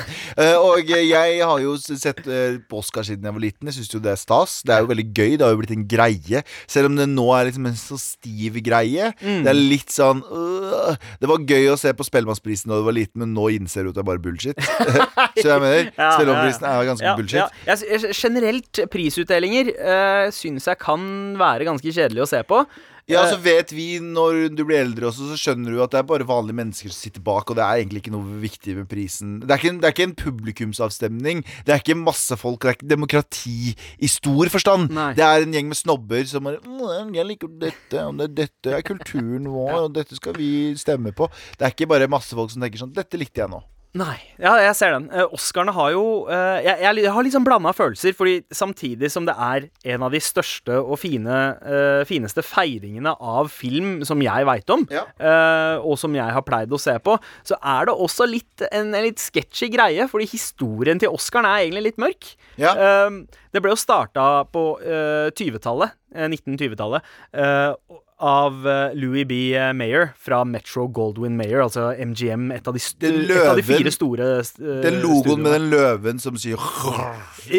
[laughs] Og jeg har jo sett på Oscar siden jeg var liten. Jeg syns jo det er stas. Det er jo veldig gøy. Det har jo blitt en greie. Selv om det nå er liksom en så stiv greie. Mm. Det er litt sånn øh, Det var gøy å se på Spellemannsprisen da du var liten, men nå innser du at det er bare bullshit. [laughs] Så jeg mener Ja, Spellemannsprisen er ganske Ja, bullshit. ja. Jeg, generelt prisutdelinger uh, syns jeg kan være ganske kjedelig å se på. Ja, Eh, så vet vi når du blir eldre også, så skjønner du at det er bare vanlige mennesker som sitter bak, og det er egentlig ikke noe viktig med prisen. Det er ikke en, det er ikke en publikumsavstemning. Det er ikke masse folk. Det er ikke demokrati i stor forstand. Nei. Det er en gjeng med snobber som bare «Mm, 'Jeg liker dette, og det, dette er kulturen vår, og dette skal vi stemme på'. Det er ikke bare masse folk som tenker sånn 'Dette likte jeg nå'. Nei, ja, jeg ser den. Eh, Oscarene har jo eh, jeg, jeg, jeg har liksom blanda følelser, fordi samtidig som det er en av de største og fine, uh, fineste feiringene av film som jeg veit om, Ja. uh, og som jeg har pleid å se på, så er det også litt, en, en litt sketchy greie, fordi historien til Oscaren er egentlig litt mørk. Ja. Uh, det ble jo starta på eh, 20-tallet, eh, 1920-tallet, eh, av eh, Louis B. Mayer fra Metro Goldwyn Mayer, altså MGM, et av de, st et av de fire store uh, Den logoen med den løven som sier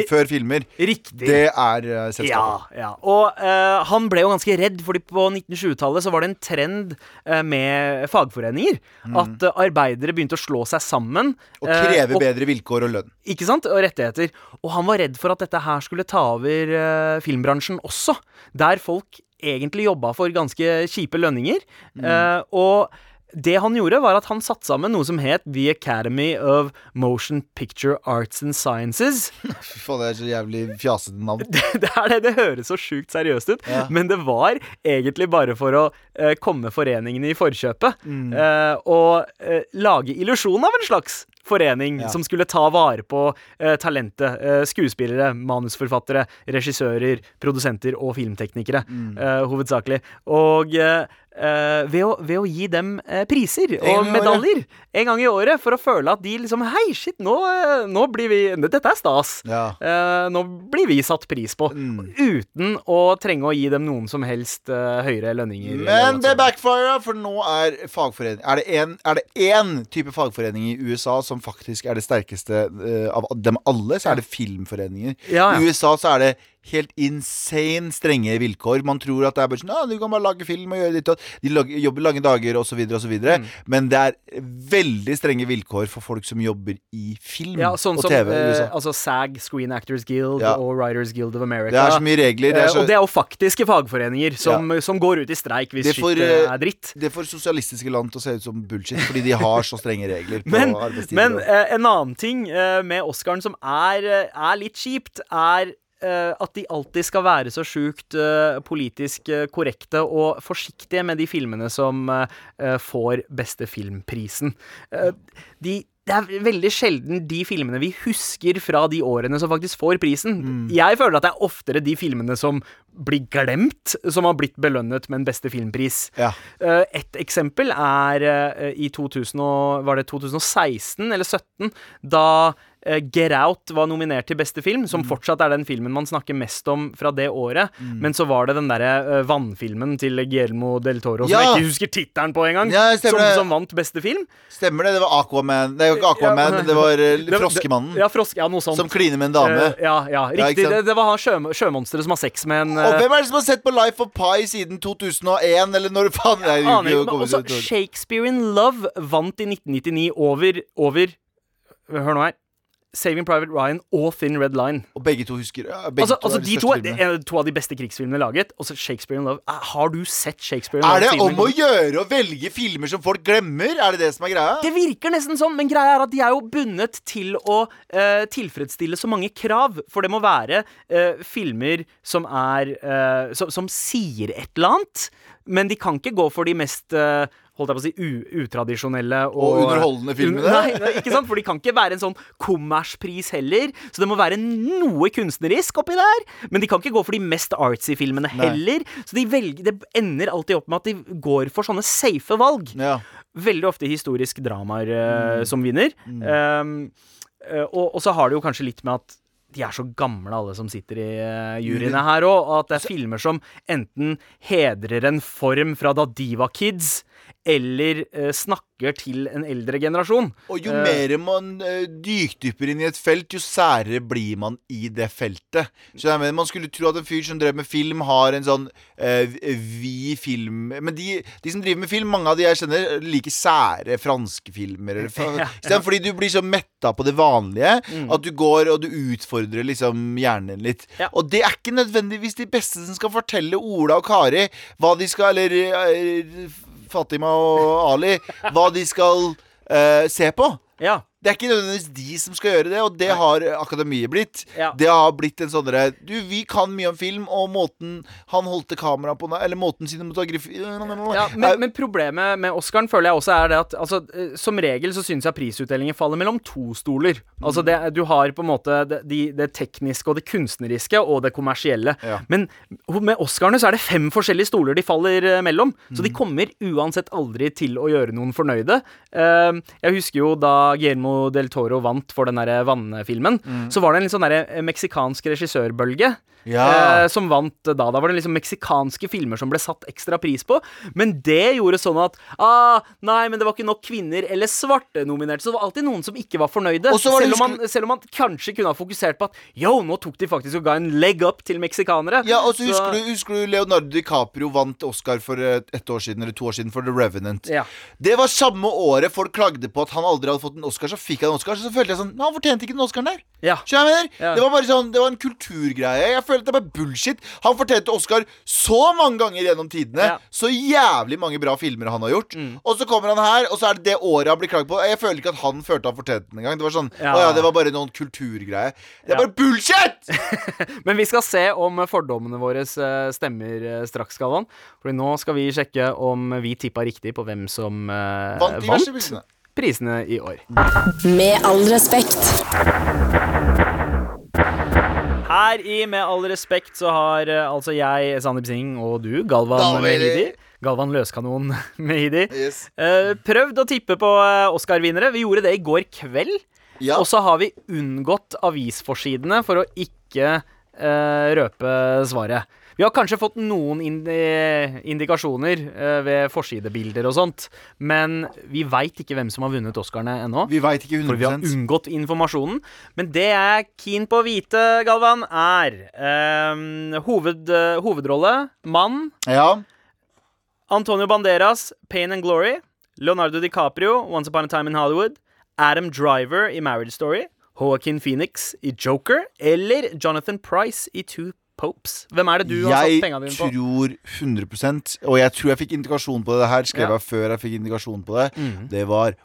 før filmer, Riktig. det er eh, Ja, selskapet. ja. Og uh, han ble jo ganske redd, fordi på 1920-tallet så var det en trend eh, med fagforeninger. At eh, arbeidere begynte å slå seg sammen. Og eh, kreve og- bedre vilkår og lønn. Ikke sant? Og rettigheter. Og han var redd for at dette her skulle ta over eh, filmbransjen også. Der folk egentlig jobba for ganske kjipe lønninger. Eh, og det han gjorde, var at han satte sammen noe som het The Academy of Motion Picture Arts and Sciences. [laughs] Fy faen, det er så jævlig fjasete navn. det er det, det høres så sjukt seriøst ut, Ja. men det var egentlig bare for å eh, komme foreningene i forkjøpet. Mm. eh, og eh, lage illusjon av en slags forening Ja. som skulle ta vare på talentet. skuespillere, manusforfattere, regissører, produsenter og filmteknikere, Mm. eh, hovedsakelig. Og eh, ved, å, ved å gi dem uh, priser og medaljer en gang i året, for å føle at de liksom Hei, shit, nå, eh, nå blir vi Dette er stas. Ja. Uh, nå blir vi satt pris på, Mm. uten å trenge å gi dem noen som helst høyere lønninger. Men det backfira, for nå er fagforening Er det en- er det én type fagforening i USA som faktisk er det sterkeste av dem alle, så er det filmforeninger. Ja, ja. I USA så er det helt insane strenge vilkår. Man tror at det er bare sånn Ja, du kan bare lage film og gjøre ditt og De lager, jobber lange dager osv., osv. Mm. Men det er veldig strenge vilkår for folk som jobber i film ja, sånn og som TV Liksom. eh, altså SAG, Screen Actors Guild Ja. og Writers Guild of America. Det er så mye regler. Det Eh, så, og det er jo faktiske fagforeninger som, som går ut i streik hvis Det får, shit eh, eh, er dritt. det får sosialistiske land til å se ut som bullshit, fordi de har så strenge regler Men, men eh, en annen ting eh, med Oscaren som er, eh, er litt kjipt, er eh, at de alltid skal være så sjukt eh, politisk eh, korrekte og forsiktige med de filmene som eh, eh, får beste filmprisen. Eh, de det er veldig sjelden de filmene vi husker fra de årene som faktisk får prisen. Mm. Jeg føler at det er oftere de filmene som blir glemt, som har blitt belønnet med en beste filmpris. Ja. Eh, Et eksempel er eh, i 2000 og, var det 2016 eller 2017, da eh, Get Out var nominert til beste film, som Mm. fortsatt er den filmen man snakker mest om fra det året. Men så var det den derre eh, vannfilmen til Guillermo del Toro, som Ja! jeg ikke husker tittelen på engang, Ja, som, som vant beste film. Stemmer det? Det var Aquaman det var ikke Aquaman, Ja, men det var eh, Froskemannen. Ja, frosk, ja, noe sånt. Som kliner med en dame. Eh, ja, ja, Ja, riktig. det, det var han sjø, sjømonsteret som har sex med en Og eh, hvem er det som har sett på Life of Pi siden 2001, eller når faen det Aner er ikke, men også Shakespeare in Love vant i 1999 over, over Hør nå her. Saving Private Ryan og Thin Red Line. Og begge to husker ja, begge Altså, to altså de to er filmene. to av de beste krigsfilmene laget. Og så Shakespeare in Love. Eh, Har du sett Shakespeare in Love? Er det om å gjøre å velge filmer som folk glemmer? Er det det som er greia? Det virker nesten sånn, men greia er at de er jo bundet til å uh, tilfredsstille så mange krav. For det må være uh, filmer som er uh, som, som sier et eller annet. Men de kan ikke gå for de mest holdt jeg på å si, utradisjonelle og, Og underholdende filmene? Nei, nei, ikke sant? For de kan ikke være en sånn kommerspris heller. Så det må være noe kunstnerisk oppi der. Men de kan ikke gå for de mest artsy filmene Nei. heller. Så de velger, det ender alltid opp med at de går for sånne safe valg Ja. veldig ofte historisk dramaer uh, Mm. som vinner. Um, eh, og, og så har det jo kanskje litt med at de er så gamle, alle som sitter i uh, juryene her òg. Og at det er filmer som enten hedrer en form fra da de var kids, eller eh, snakker til en eldre generasjon. Og jo Eh, mer man eh, dykdypper inn i et felt, jo særere blir man i det feltet. Så jeg mener, Man skulle tro at en fyr som drev med film, har en sånn eh, vid film Men de, de som driver med film, mange av de jeg kjenner, liker sære franske filmer. Eller, fra, [laughs] Ja, Stedet fordi du blir så metta på det vanlige Mm. at du går og du utfordrer liksom hjernen litt. Ja. Og det er ikke nødvendigvis de beste som skal fortelle Ola og Kari hva de skal Eller eh, Fatima og Ali hva de skal eh, se på. Ja. Det er ikke nødvendigvis de som skal gjøre det, og det har akademiet blitt. Ja. Det har blitt en sånn derre Du, vi kan mye om film, og måten han holdte kamera på Eller måten cinematografi Ja, Er- men, men problemet med Oscaren føler jeg også er det at altså, eh, som regel så syns jeg prisutdelingen faller mellom to stoler. Altså det, Du har på en måte det, de, det tekniske og det kunstneriske og det kommersielle. Ja. Men med Oscarene så er det fem forskjellige stoler de faller eh, mellom. Så Mm. de kommer uansett aldri til å gjøre noen fornøyde. Eh, jeg husker jo da Guillermo del Toro vant for den der vannfilmen, Mm. så var det en litt sånn derre eh, meksikansk regissørbølge. Ja. eh, som vant da. Da var det liksom meksikanske filmer som ble satt ekstra pris på. Men det gjorde sånn at ah, Nei, men det var ikke nok kvinner eller svarte nominerte. Så det var alltid noen som ikke var fornøyde. Var selv, om man, selv om man kanskje kunne ha fokusert på at yo, nå tok de faktisk og ga en leg up til meksikanere. Ja, og så husker, du, husker du Leonardo DiCaprio vant Oscar for et ett år siden eller to år siden for The Revenant. Ja. Det var samme året folk klagde på at han aldri hadde fått en Oscar. Så fikk han en Oscar, så følte jeg sånn han fortjente ikke den Oscaren der. Ja. Det var bare sånn, det var en kulturgreie. Jeg følte det er bare bullshit. Han fortjente Oscar så mange ganger gjennom tidene. Ja. Mm. Så jævlig mange bra filmer han har gjort. Og så kommer han her, og så er det det året han blir klaget på. Jeg føler ikke at han følte han fortjente den engang. Det var sånn Ja. Å ja, det var bare noen kulturgreie. Det er Ja. bare bullshit! [laughs] Men vi skal se om fordommene våre eh, stemmer eh, straks, Galvan. Fordi nå skal vi sjekke om vi tippa riktig på hvem som uh, Vant vant prisene i år. Med all respekt. Her i Med all respekt så har uh, altså jeg, Sandeep Singh, og du, Galvan Mehidi. Galvan Løskanon [laughs] Mehidi. Yes. uh, prøvd å tippe på eh, Oscar-vinnere. Vi gjorde det i går kveld. Ja. Og så har vi unngått avisforsidene for å ikke uh, røpe svaret. Vi har kanskje fått noen indikasjoner eh, ved forsidebilder og sånt, men vi veit ikke hvem som har vunnet Oscarene ennå. Vi vet ikke 100%. For vi har unngått informasjonen. Men det jeg er keen på å vite, Galvan, er um, hoved, eh, hovedrolle mann. Ja. Antonio Banderas, Pain and Glory. Leonardo DiCaprio, Once Upon a Time in Hollywood. Adam Driver i Marriage Story. Joaquin Phoenix i Joker. Eller Jonathan Price i Two Popes. Hvem er det du har satt Jeg pengene dine på? Jeg tror 100% Og jeg tror jeg fikk indikasjon på det her. Skrev Ja. jeg før jeg fikk indikasjon på det. Mm. Det var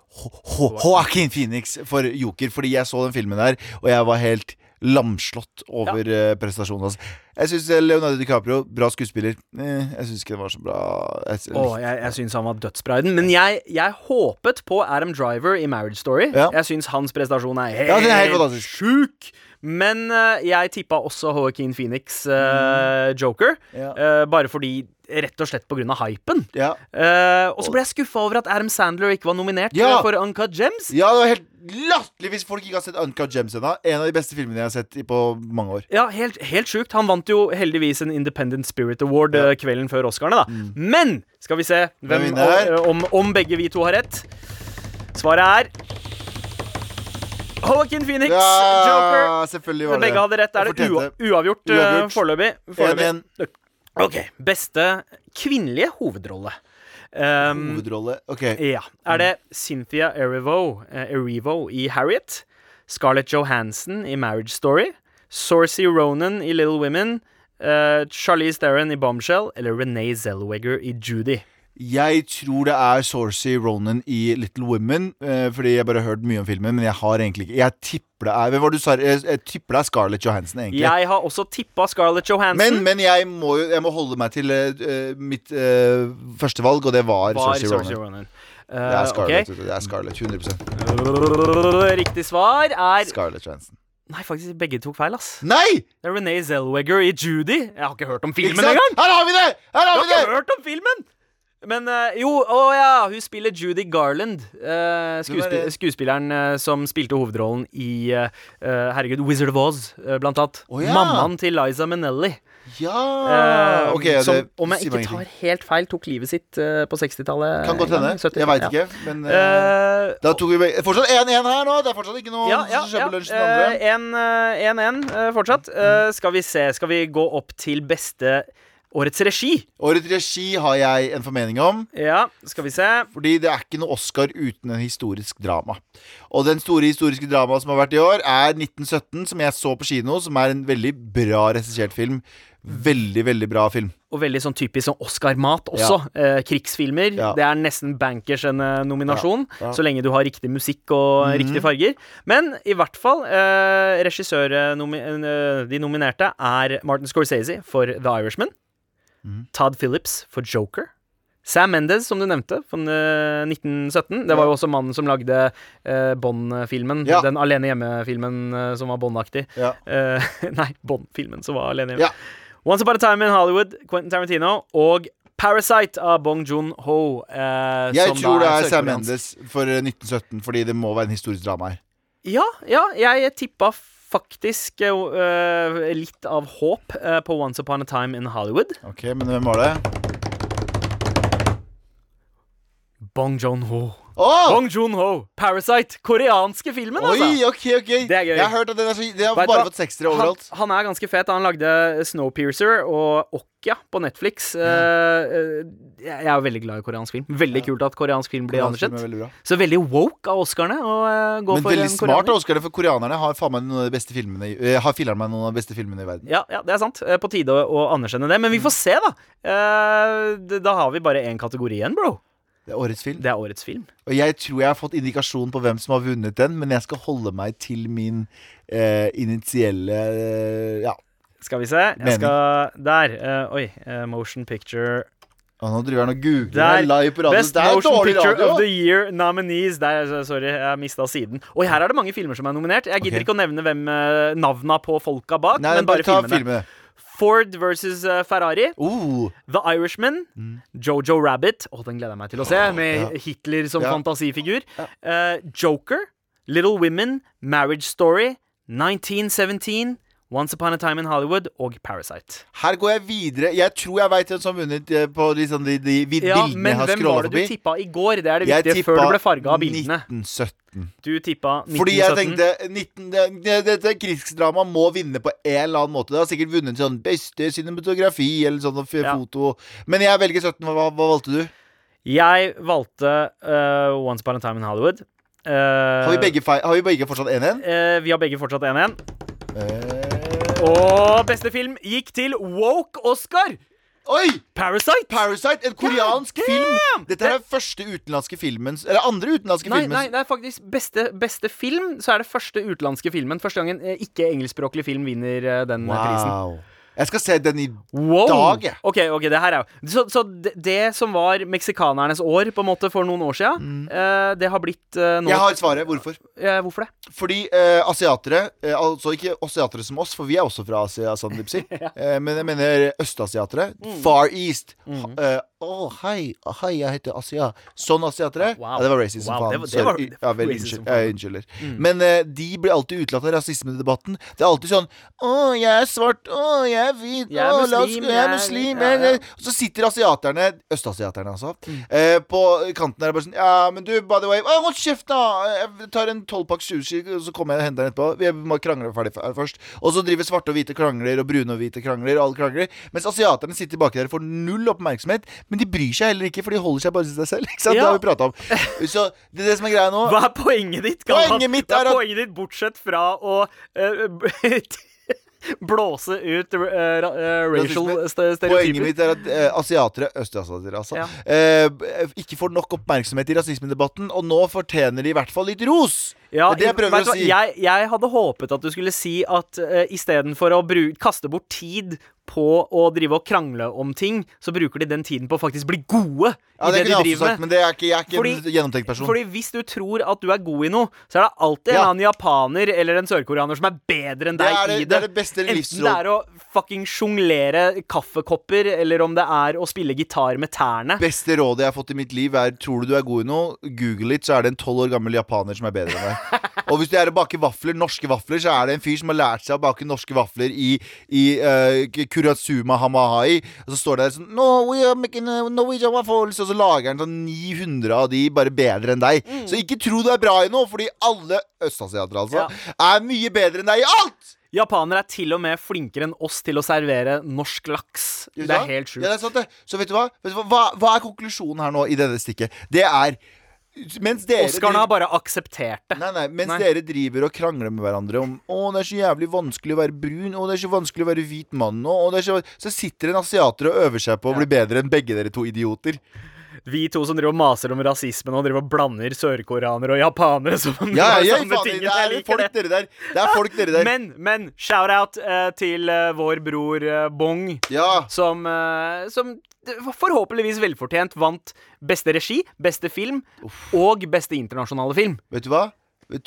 Joaquin Phoenix for Joker. Fordi jeg så den filmen der, og jeg var helt lamslått over ja. prestasjonen hans. Jeg syns Leonardo DiCaprio, bra skuespiller. Eh, jeg syns ikke det var så bra. Jeg, oh, jeg, jeg syns han var dødsbra i den. Men jeg, jeg håpet på Adam Driver i Marriage Story. Ja. Jeg syns hans prestasjon er helt, Ja, er helt sjuk. Men eh, jeg tippa også Joaquin Phoenix mm. Joker. Ja. eh, bare fordi Rett og slett pga. hypen. ja. Eh, og så ble jeg skuffa over at Adam Sandler ikke var nominert Ja. eh, for Uncut Gems. ja, det var helt latterlig hvis folk ikke har sett Uncut Gems ennå. En av de beste filmene jeg har sett på mange år. Ja, helt, helt sjukt. Han vant jo heldigvis en Independent Spirit Award ja. kvelden før Oscarene, da. Men skal vi se Hvem om, om begge vi to har rett. Svaret er Joaquin Phoenix, Joker. Ja, det Begge hadde rett. Er det ua uavgjort, eh, Uavgjort. foreløpig? Foreløpig. 1-1. Ok. Beste kvinnelige hovedrolle. Um, Hovedrolle. OK. ja. Er det Cynthia Erivo, eh, Erivo i Harriet? Scarlett Johansson i Marriage Story? Sorcy Ronan i Little Women? Uh, Charlize Theron i Bombshell? Eller Renee Zellweger i Judy? Jeg tror det er Sorcy Ronan i Little Women. eh, fordi jeg bare har hørt mye om filmen, men jeg har egentlig ikke Jeg tipper det er Hvem var du sa? Jeg, jeg tipper det er Scarlett Johansson, egentlig. Jeg har også tippa Scarlett Johansson. Men, men jeg, må, jeg må holde meg til eh, eh, mitt uh, førstevalg, og det var, var Sorcy Ronan. Ronan. Uh, Det er Eh, Scarlett. Okay. Det er Scarlett 100% Riktig svar er Scarlett Johansson. Nei, faktisk begge tok feil, ass. Nei! Det er Renee Zellweger i Judy. Jeg har ikke hørt om filmen engang! Her har vi det! Her har har vi det! ikke hørt om filmen! Men eh, jo, å ja, hun spiller Judy Garland. eh, skuespi Hvem er det? skuespilleren eh, som spilte hovedrollen i eh, eh, Herregud, Wizard of Oz, eh, blant annet. Oh, ja. Mammaen til Liza Minnelli. Ja! eh, Ok, det som, om jeg ikke tar helt feil, tok livet sitt uh, på 60-tallet. Kan godt hende. Jeg veit ja. ikke. Men uh, Eh, da tok vi Fortsatt 1-1 her nå. Det er fortsatt ikke noe ja, ja, ja. på andre. Eh, 1-1 eh, fortsatt. Eh, skal vi se, skal vi gå opp til beste årets regi? Årets regi har jeg en formening om. Ja, skal vi se. Fordi det er ikke noe Oscar uten en historisk drama. Og den store historiske dramaet som har vært i år, er 1917, som jeg så på kino, som er en veldig bra regissert film. Veldig, veldig bra film. Og veldig sånn typisk sånn Oscar-mat også. Eh, krigsfilmer. Ja. Det er nesten bankers en eh, nominasjon, Ja, ja. så lenge du har riktig musikk og Mhm. riktige farger. Men i hvert fall, eh, regissør nomi eh, De nominerte er Martin Scorsese for The Irishman. Mhm. Todd Phillips for Joker. Sam Mendes, som du nevnte, fra eh, 1917. Det var jo også mannen som lagde eh, Bond-filmen. Ja. Den Alene hjemme-filmen eh, som var Bond-aktig. Ja. Eh, [laughs] nei, Bond-filmen som var Alene hjemme. Ja. Once Upon a Time in Hollywood, Quentin Tarantino, og Parasite av Bong Joon-ho. Eh, Jeg tror det er Sam. Mendes for eh, 1917, fordi det må være en historisk drama her. Ja, ja, jeg tippa faktisk eh, øh, litt av håp uh, på Once Upon a Time in Hollywood. Ok, men hvem var det? Bong Joon-ho. Åh! Bong Joon-ho, Parasite. Koreanske filmen, altså. Oi, ok, ok Det er gøy. Jeg har hørt at den er så Den har Vet bare fått sekstere overalt. Han, han er ganske fet. Han lagde Snowpiercer og Okja på Netflix. Eh, eh, jeg er jo veldig glad i koreansk film. Veldig kult at koreansk film blir er anerkjent. Så veldig woke av Oscarene å uh, gå Men veldig smart av Oscarene, for koreanerne har faen meg noen av de beste filmene i- uh, Har meg noen av de beste filmene i verden. Ja, ja, det er sant. Eh, På tide å, å anerkjenne det. Men vi får se, da. Eh, da har vi bare én kategori igjen, bro. Det er årets film. Det er årets film. Og jeg tror jeg har fått indikasjon på hvem som har vunnet den, men jeg skal holde meg til min eh, initielle eh, Ja. Skal vi se. Jeg skal Der. Uh, oi. Uh, motion picture Og nå driver han og googler live på radio. Best Motion Picture radio! of the Year nominees. Der, sorry, jeg mista siden. Oi, her er det mange filmer som er nominert. Jeg gidder okay. ikke å nevne hvem navna på folka bak, Nei, men bare bare filmene. filmene. Ford versus eh, Ferrari. Uh. The Irishman. Jojo Rabbit. Å, den gleder jeg meg til å se. Med ja. Hitler som Ja. fantasifigur. Eh, Joker. Little Women. Marriage Story. 1917. Once Upon a Time in Hollywood og Parasite. her går jeg videre. Jeg tror jeg veit hvem som har vunnet eh, på liksom de, de, de Ja, bildene men jeg har hvem var det du forbi. tippa i går? Det er det Jeg viktige, før du ble farga av bildene. 1917. Du tippa 1917. Fordi jeg tenkte 19, det, det, Dette krigsdramaet må vinne på en eller annen måte. Det har sikkert vunnet sånn beste cinematografi eller sånn Ja. foto. Men jeg velger 17. Hva, hva valgte du? Jeg valgte uh, Once Upon a Time in Hollywood. Uh, Har vi begge, har vi begge fortsatt 1-1? Uh, vi har begge fortsatt 1-1. Eh, Og beste film gikk til Woke Oscar! Oi! Parasite! Parasite, en koreansk God film! Dette er den første utenlandske filmen Eller andre utenlandske Nei, filmen nei, det er faktisk beste, beste film. Så er det første utenlandske filmen. Første gangen eh, ikke engelskspråklig film vinner eh, den wow. prisen. Jeg skal se den i Wow. dag, jeg. Ok, ok, det her er jo Så, så det, det som var meksikanernes år på en måte for noen år siden, eh, det har blitt eh, nå Jeg har svaret. Hvorfor? eh, Hvorfor det? Fordi eh, asiatere, eh, altså ikke asiatere som oss, for vi er også fra Asia, Sandipsi, [laughs] eh, men jeg mener østasiatere. Mm. Far East. Å, hei, hei, jeg heter Asia. Sånn asiatere. Wow. Ja, det var racist Wow, faen. det det Sorry. det ja, vel, Jeg faen. Mm. unnskylder. Men uh, de blir alltid utelatt av rasismedebatten. Det er alltid sånn Å, jeg er svart. Å, jeg er hvit. Jeg er la oss- muslim, jeg er muslim. Jeg, ja. jeg- Og så sitter asiaterne, østasiaterne altså, Mm. uh, på kanten der og bare sånn Ja, men du, by the way Å, Hold kjeft, da! Jeg tar en tolvpakk sushi, så kommer jeg og henter den etterpå. Vi må krangle ferdig først. Og så driver svarte og hvite krangler, og brune og hvite krangler, og alle krangler. Mens asiaterne sitter baki der og får null oppmerksomhet. Men de bryr seg heller ikke, for de holder seg bare til seg selv. [laughs] Ikke sant? Det har vi prata om. Så det er det som er greia nå. Hva er poenget ditt? Galvan? Poenget mitt Hva er er at- poenget ditt bortsett fra å uh, [laughs] blåse ut uh, eh, racial stereotyper. Poenget mitt er at uh, asiatere, østasiatere altså, Ja. uh, ikke får nok oppmerksomhet i rasismedebatten, og nå fortjener de i hvert fall litt ros. Ja, det er jeg prøver å si. Jeg, jeg hadde håpet at du skulle si at uh, istedenfor å kaste bort tid på å drive og krangle om ting, så bruker de den tiden på å faktisk bli gode Ja, i det det, kunne de jeg også sagt, med. men det er ikke, jeg er ikke Fordi- en gjennomtenkt person. Fordi hvis du tror at du er god i noe, så er det alltid en Ja. annen japaner eller en sørkoreaner som er bedre enn deg det det- i det det. er det beste Enten livsråd. det er å fucking sjonglere kaffekopper, eller om det er å spille gitar med tærne. beste rådet jeg har fått i mitt liv, er tror du du er god i noe, google it, så er det en tolv år gammel japaner som er bedre enn deg. Og hvis det er å bake vafler, norske vafler, så er det en fyr som har lært seg å bake norske vafler i, i eh, Kurasuma Hamahai. Og så står det der sånn No, we are making Norwegian waffles. Og så lager han sånn 900 av de bare bedre enn deg. Så ikke tro du er bra i noe, fordi alle østasiatere altså er mye bedre enn deg i alt! Japanere er til og med flinkere enn oss til å servere norsk laks. Det er helt Ja, sjukt. det. Så vet du hva? Vet du hva? hva? Hva er konklusjonen her nå i denne stikket? Det er Mens dere Oscarene har bare akseptert det. Nei, nei, Mens Nei. dere driver og krangler med hverandre om Å, det er så jævlig vanskelig å være brun, å, det er så vanskelig å være hvit mann å, det er så... så sitter en asiater og øver seg på å bli bedre enn begge dere to idioter. Vi to som driver og maser om rasismen og driver og blander sørkoreanere og japanere som om Ja, ja, samme faen, tingen. det er folk det. dere der. Det er folk dere der. Men, men shout-out uh, til uh, vår bror uh, Bong, Ja. som, som forhåpentligvis velfortjent vant beste regi, beste film og beste internasjonale film. Vet du hva?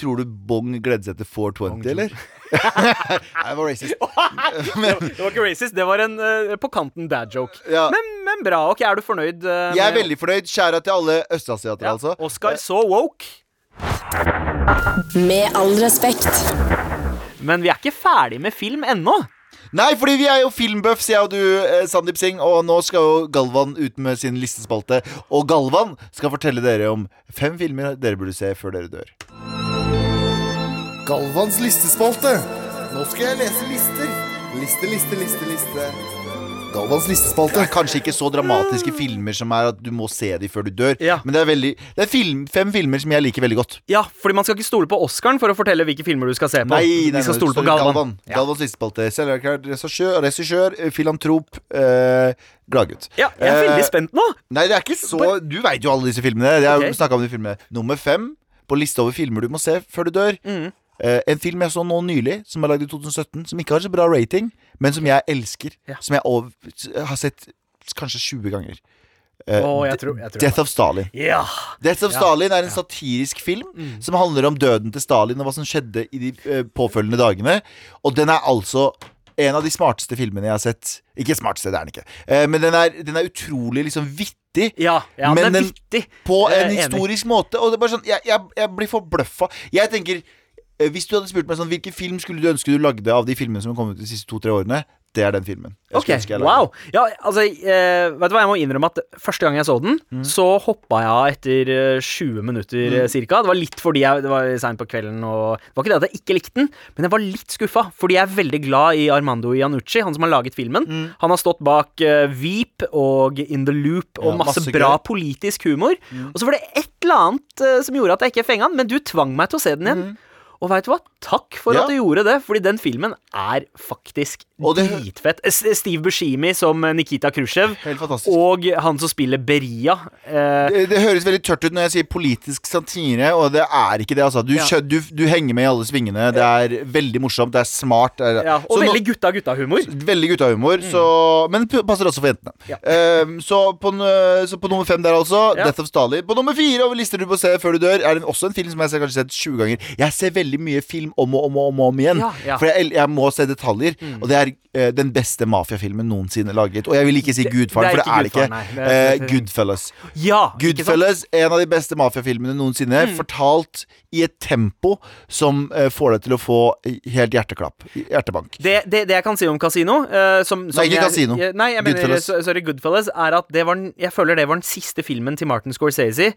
Tror du Bong gledde seg til 420, eller? [laughs] Nei, det var racist. [laughs] Det var ikke racist, det var en uh, på kanten dad joke. Ja. Men, men bra. ok, Er du fornøyd? Uh, Jeg er med- veldig fornøyd. Skjæra til alle østasiatere, ja. altså. Oscar så woke. Med all respekt. Men vi er ikke ferdig med film ennå. Nei, fordi vi er jo filmbuffs, jeg og du, eh, Sandeep Singh. Og nå skal jo Galvan ut med sin listespalte. Og Galvan skal fortelle dere om fem filmer dere burde se før dere dør. Galvans listespalte. Nå skal jeg lese lister. Liste, liste, liste, liste. Galvans Det listespalte. er kanskje ikke så dramatiske filmer som er at du må se dem før du dør. Ja. Men det er, veldig, det er film, fem filmer som jeg liker veldig godt. Ja, fordi man skal ikke stole på Oscaren for å fortelle hvilke filmer du skal se på. Nei, nei, Vi skal nei, stole på Galvan. Galvan. Ja. Galvans listespalte. Selverklært regissør, regissør, eh, filantrop, eh, gladgutt. ja, jeg er Eh, veldig spent nå. Nei, det er ikke så Du veit jo alle disse filmene. Jeg har okay. om de filmene Nummer fem på lista over filmer du må se før du dør. Mm. Eh, en film jeg så nå nylig, som er lagd i 2017, som ikke har så bra rating, men som jeg elsker. Ja. Som jeg over, har sett kanskje 20 ganger. Uh, oh, jeg tror, jeg tror Death of Stalin. Ja. Death of Ja, Stalin er en satirisk film Mm. som handler om døden til Stalin og hva som skjedde i de uh, påfølgende dagene. Og den er altså en av de smarteste filmene jeg har sett. Ikke smarteste, det er den ikke. Uh, men den er, den er utrolig liksom vittig. Ja, ja Men den er den- vittig. På en historisk måte. Og det er bare sånn Jeg, jeg, jeg blir forbløffa. Jeg tenker Hvis du hadde spurt meg sånn hvilken film skulle du ønske du lagde av de filmene som har kommet ut de siste to-tre årene, det er den filmen. Jeg Ok, ønske jeg wow Ja, altså, eh, vet du hva, jeg må innrømme at Første gang jeg så den, Mm. så hoppa jeg av etter eh, 20 minutter mm. cirka. Det var litt fordi jeg, det var seint på kvelden og Det var ikke det at jeg ikke likte den, men jeg var litt skuffa. Fordi jeg er veldig glad i Armando Iannucci, han som har laget filmen. Mm. Han har stått bak uh, Veep og In the Loop og Ja, masse, masse bra gøy. politisk humor. Og så var det et eller annet uh, som gjorde at jeg ikke fenga den, men du tvang meg til å se den igjen. Og veit du hva? Takk for. Ja. at du gjorde det, fordi den filmen er faktisk Og det- dritfett. Steve Buscemi som Nikita Khrusjtsjov, og han som spiller Beria. Eh, Det, det høres veldig tørt ut når jeg sier politisk satire, og det er ikke det. altså Du, Ja. du, du henger med i alle svingene. Det er veldig morsomt, det er smart. Det er, ja, og Så nå- veldig gutta-gutta-humor. Veldig guttahumor, så, men passer også for jentene. Ja. Eh, så, på, så på nummer fem der, altså. Ja. Death of Stalin. På nummer fire over lister du må se før du dør, er det også en film som jeg har kanskje sett 20 ganger. Jeg ser veldig mye film om og om og om, og om igjen. For jeg, jeg må se detaljer. Og det er eh, den beste mafiafilmen noensinne laget. Og jeg vil ikke si Gudfaren, er for det er det ikke. Nei. Det er- Eh, Goodfellas. Ja? Goodfellas, en av de beste mafiafilmene noensinne. Mm. Fortalt i et tempo som uh, får deg til å få helt hjerteklapp. Hjertebank. Det, det, det jeg kan si om Casino som, som Nei, ikke jeg, Casino. jeg- Nei, jeg Goodfellas. Mener, sorry, Goodfellas Er at det var den, Jeg føler det var den siste filmen til Martin Scorsese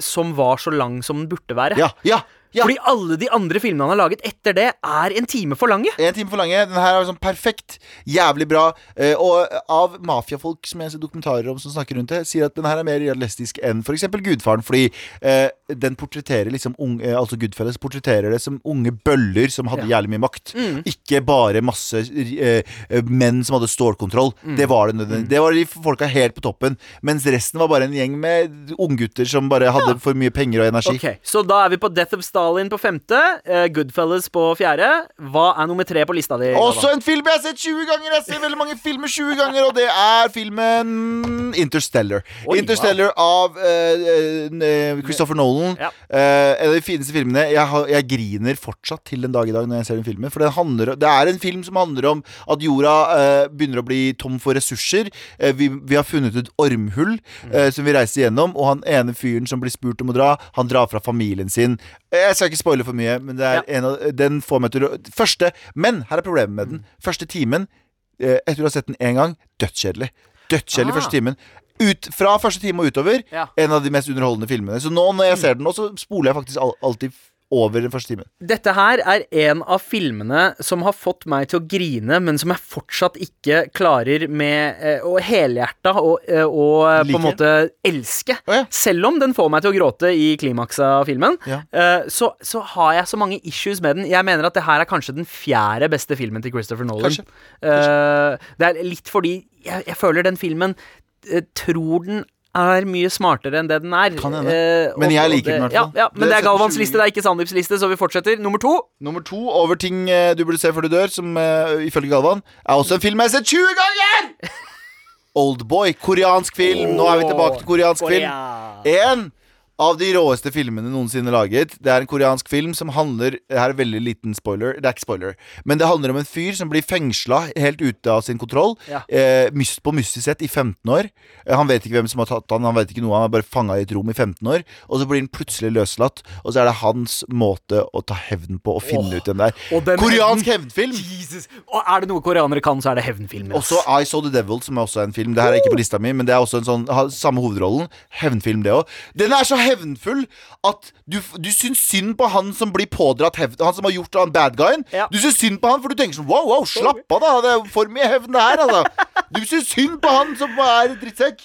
som var så lang som den burde være. Ja, ja, ja. Fordi alle de andre filmene han har laget etter det, er en time for lange. En time for lange. Den her er sånn perfekt. Jævlig bra. Eh, og av mafiafolk som jeg ser dokumentarer om som snakker rundt det, sier at den her er mer realistisk enn f.eks. Gudfaren. Fordi eh, den portretterer liksom unge, eh, Altså Goodfellas portretterer det som unge bøller som hadde jævlig mye makt. Mm. Ikke bare masse eh, eh, menn som hadde stålkontroll. Mm. Det var det nødvendig. Det var de folka helt på toppen. Mens resten var bare en gjeng med unggutter som bare hadde for mye penger og energi. Okay. Så da er vi på Death of Stalin på femte, eh, Goodfellas på fjerde. Hva er nummer tre på lista di? Også en film jeg har sett 20 ganger! Jeg ser veldig mange filmer 20 ganger, og det er filmen Interstellar. Oi, Interstellar av uh, uh, Christopher Nolan. Ja. Uh, en av de fineste filmene. Jeg, har, jeg griner fortsatt til den dag i dag når jeg ser den filmen. For den handler, det er en film som handler om at jorda begynner å bli tom for ressurser. Vi, vi har funnet et ormhull eh, som vi reiser gjennom, og han ene fyren som blir spurt om å dra, han drar fra familien sin. Jeg skal ikke spoile for mye, men det er Ja. en av, den får meg til å Første Men her er problemet med den. Første timen, eh, etter å ha sett den én gang, dødskjedelig. Dødskjedelig Ah. første timen. Ut, fra første time og utover, Ja. en av de mest underholdende filmene. Så nå når jeg ser den nå, så spoler jeg faktisk alltid over den første timen. Dette her er en av filmene som har fått meg til å grine, men som jeg fortsatt ikke klarer med eh, å helhjerta og, eh, og like. på en måte elske. Oh, ja. Selv om den får meg til å gråte i klimakset av filmen, Ja. eh, så, så har jeg så mange issues med den. Jeg mener at det her er kanskje den fjerde beste filmen til Christopher Nolan. Kanskje. Eh, det er litt fordi jeg, jeg føler den filmen eh, tror den er mye smartere enn det den er. Kan hende. Eh, Men jeg liker den i hvert fall. Ja, ja, men Det det er Galvans liste, det er ikke Sandeeps liste, så vi fortsetter. Nummer to. Nummer to over ting eh, du burde se før du dør, som uh, ifølge Galvan er også en film jeg har sett 20 ganger! [laughs] Oldboy. Koreansk film. Nå er vi tilbake til koreansk film. En av de råeste filmene noensinne laget. Det er en koreansk film som handler Det her er veldig liten spoiler. Det er ikke spoiler. Men det handler om en fyr som blir fengsla helt ute av sin kontroll. Ja. Eh, på mystisk sett i 15 år. Eh, han vet ikke hvem som har tatt han, han vet ikke noe. Han er bare fanga i et rom i 15 år. Og så blir han plutselig løslatt. Og så er det hans måte å ta hevn på og finne oh, ut hvem det er. Koreansk hevnfilm! Jesus. Og er det noe koreanere kan, så er det hevnfilm. ass. Også I Saw The Devil, som er også en film. Det her er ikke på lista mi, men det er også en sånn samme hovedrollen. Hevnfilm, det òg. Den er så hevnfull at du, du syns synd på han som blir pådratt hevn. Han som har gjort han bad guyen. Ja. Du syns synd på han, for du tenker sånn wow, wow, slapp av, da. Det er for mye hevn, det her, altså. Du syns synd på han som er drittsekk.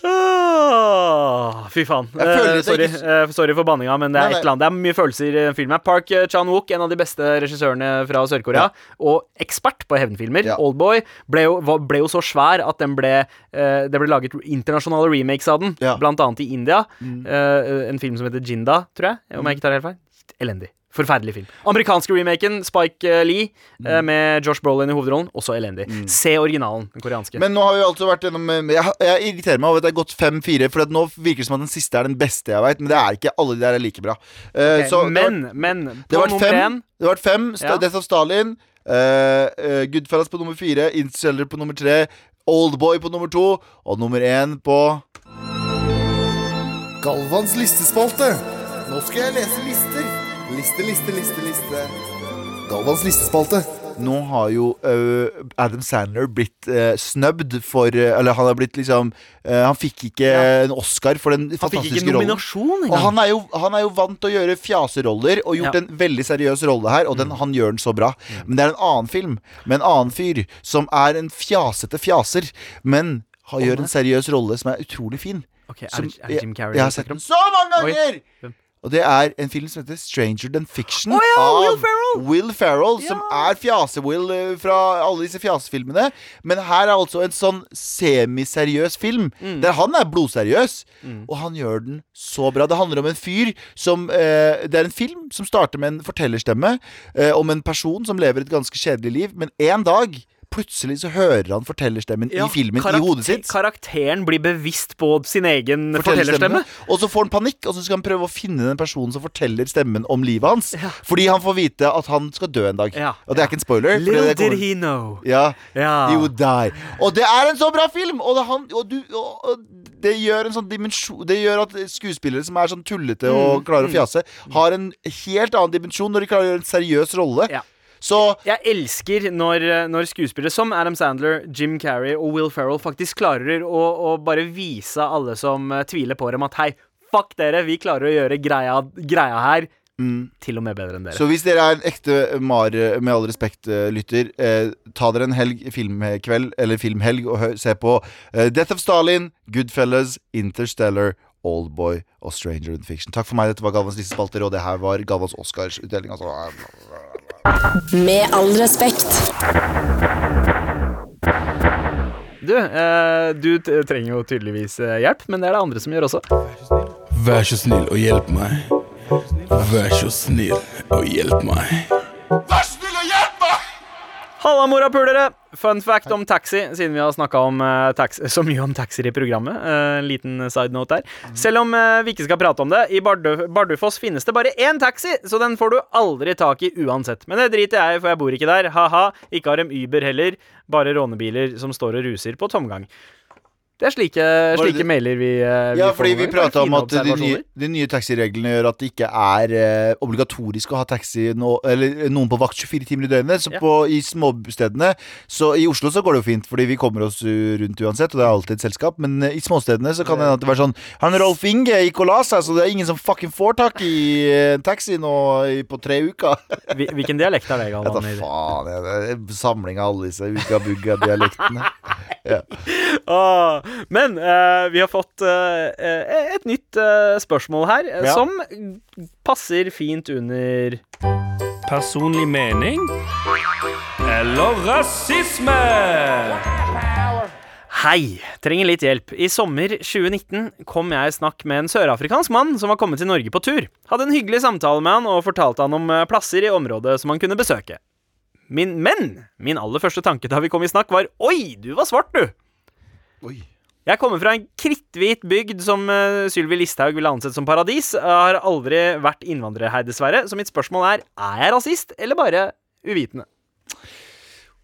Fy faen. Det sorry, ikke- Uh, sorry for banninga, men det er Nei, nei. et eller annet Det er mye følelser i den filmen. Park eh, Chan-wook, en av de beste regissørene fra Sør-Korea, og ekspert på hevnfilmer. Ja. Oldboy ble jo, ble jo så svær at den ble, uh, det ble laget internasjonale remakes av den, Ja. Mm. blant annet i India. Eh, en film som heter Jinda, tror jeg, om jeg ikke tar helt feil. Elendig. Forferdelig film. Amerikanske remaken, Spike eh, Lee, eh, Mm. med Josh Brolin i hovedrollen, også elendig. Se originalen, den koreanske. Men nå har vi altså vært gjennom eh, Jeg, jeg irriterer meg over at det er gått fem-fire, for at nå virker det som at den siste er den beste jeg veit, men det er ikke. Alle de der er like bra. Uh, okay, så det var- men, men Det har vært nummer fem. Det har vært fem Ja. Death of Stalin. Uh, Goodfellas på nummer fire. Interstellar på nummer tre. Oldboy på nummer to. Og nummer én på Galvans listespalte. Nå skal jeg lese lister. Liste, liste, liste, liste. Galvans listespalte. Nå har jo eh, Adam Sandler blitt uh, snubbed for eh, Eller han har blitt liksom eh, Han fikk ikke en Oscar for den fantastiske rollen. Han fikk ikke en nominasjon Og engang. han er, jo, han er jo vant til å gjøre fjaseroller og gjort Ja. en veldig seriøs rolle her, og den, han gjør den så bra. Men det er en annen film med en annen fyr som er en fjasete fjaser, men han gjør en seriøs rolle som er utrolig fin. Ok, er, Som, er Jim Carrey? jeg har sett den så mange Oi. ganger! Hvem? Og det er en film som heter Stranger Than Fiction oh, ja, Will av Ferrell! Will Ferrell, som er fjase-Will eh, fra alle disse fjasefilmene. Men her er altså en sånn semiseriøs film, Mm. der han er blodseriøs. Og han gjør den så bra. Det handler om en fyr som eh, Det er en film som starter med en fortellerstemme eh, om en person som lever et ganske kjedelig liv, men en dag Plutselig så hører han fortellerstemmen Ja, i filmen i hodet sitt. Karakteren blir bevisst på sin egen fortellerstemme. fortellerstemme. Og så får han panikk, og så skal han prøve å finne den personen som forteller stemmen om livet hans. Fordi han får vite at han skal dø en dag. Ja, Og det er ikke en spoiler. Little did he know. Ja, Ja. he would die. Og det er en så bra film! Og det, han, og du, og, det gjør en sånn dimensjon Det gjør at skuespillere som er sånn tullete Mm, og klarer å fjase, har en helt annen dimensjon når de klarer å gjøre en seriøs rolle. Ja. Så Jeg elsker når, når skuespillere som Adam Sandler, Jim Carrey og Will Ferrell faktisk klarer å, å bare vise alle som eh, tviler på dem, at hei, fuck dere, vi klarer å gjøre greia, greia her til og med bedre enn dere. Mm. Så hvis dere er en ekte mar, med all respekt, eh, lytter, eh, ta dere en helg, filmkveld eller filmhelg og se på eh, Death of Stalin, Goodfellas, Interstellar, Oldboy og Stranger in Fiction. Takk for meg. Dette var Galvans listespalter, og det her var Galvans Oscars-utdeling. Altså. Med all respekt. Du, eh, du t trenger jo tydeligvis eh, hjelp, men det er det andre som gjør også. Vær så snill og hjelp meg. Vær så snill og hjelp meg. Halla, morapulere! Fun fact om taxi, siden vi har snakka uh, [laughs] så mye om taxier i programmet. Eh, En liten side note der. Selv om uh, vi ikke skal prate om det, i Bardu Bardufoss finnes det bare én taxi, så den får du aldri tak i uansett. Men det driter jeg i, for jeg bor ikke der. Ha-ha. Ikke har dem Uber heller. Bare rånebiler som står og ruser på tomgang. Det er slike, slike det- mailer vi vi Ja, fordi vi. Prata om at de nye, de nye taxireglene gjør at det ikke er eh, obligatorisk å ha taxi no, eller noen på vakt 24 timer i døgnet. Så Ja. på, i småstedene Så i Oslo så går det jo fint, fordi vi kommer oss rundt uansett, og det er alltid et selskap. Men eh, i småstedene så kan det hende at det være sånn Han Rolf Inge gikk og la seg, så det er ingen som fucking får tak i eh, taxi nå i, på tre uker. [laughs] Hvilken dialekt er det, Vet [laughs] da Galvan? faen. jeg- samling av alle disse ugga-bugga-dialektene. [laughs] Åh, men uh, vi har fått eh, et nytt uh, spørsmål her, Ja. som passer fint under Personlig mening eller rasisme? Hei, trenger litt hjelp. I sommer 2019 kom jeg i snakk med en sørafrikansk mann som var kommet til Norge på tur. Hadde en hyggelig samtale med han og fortalte han om plasser i området som han kunne besøke. Min, men min aller første tanke da vi kom i snakk, var Oi, du var svart, du! Oi. Jeg kommer fra en kritthvit bygd som uh, Sylvi Listhaug ville ansett som paradis. Jeg har aldri vært innvandrer her, dessverre. Så mitt spørsmål er er jeg rasist, eller bare uvitende?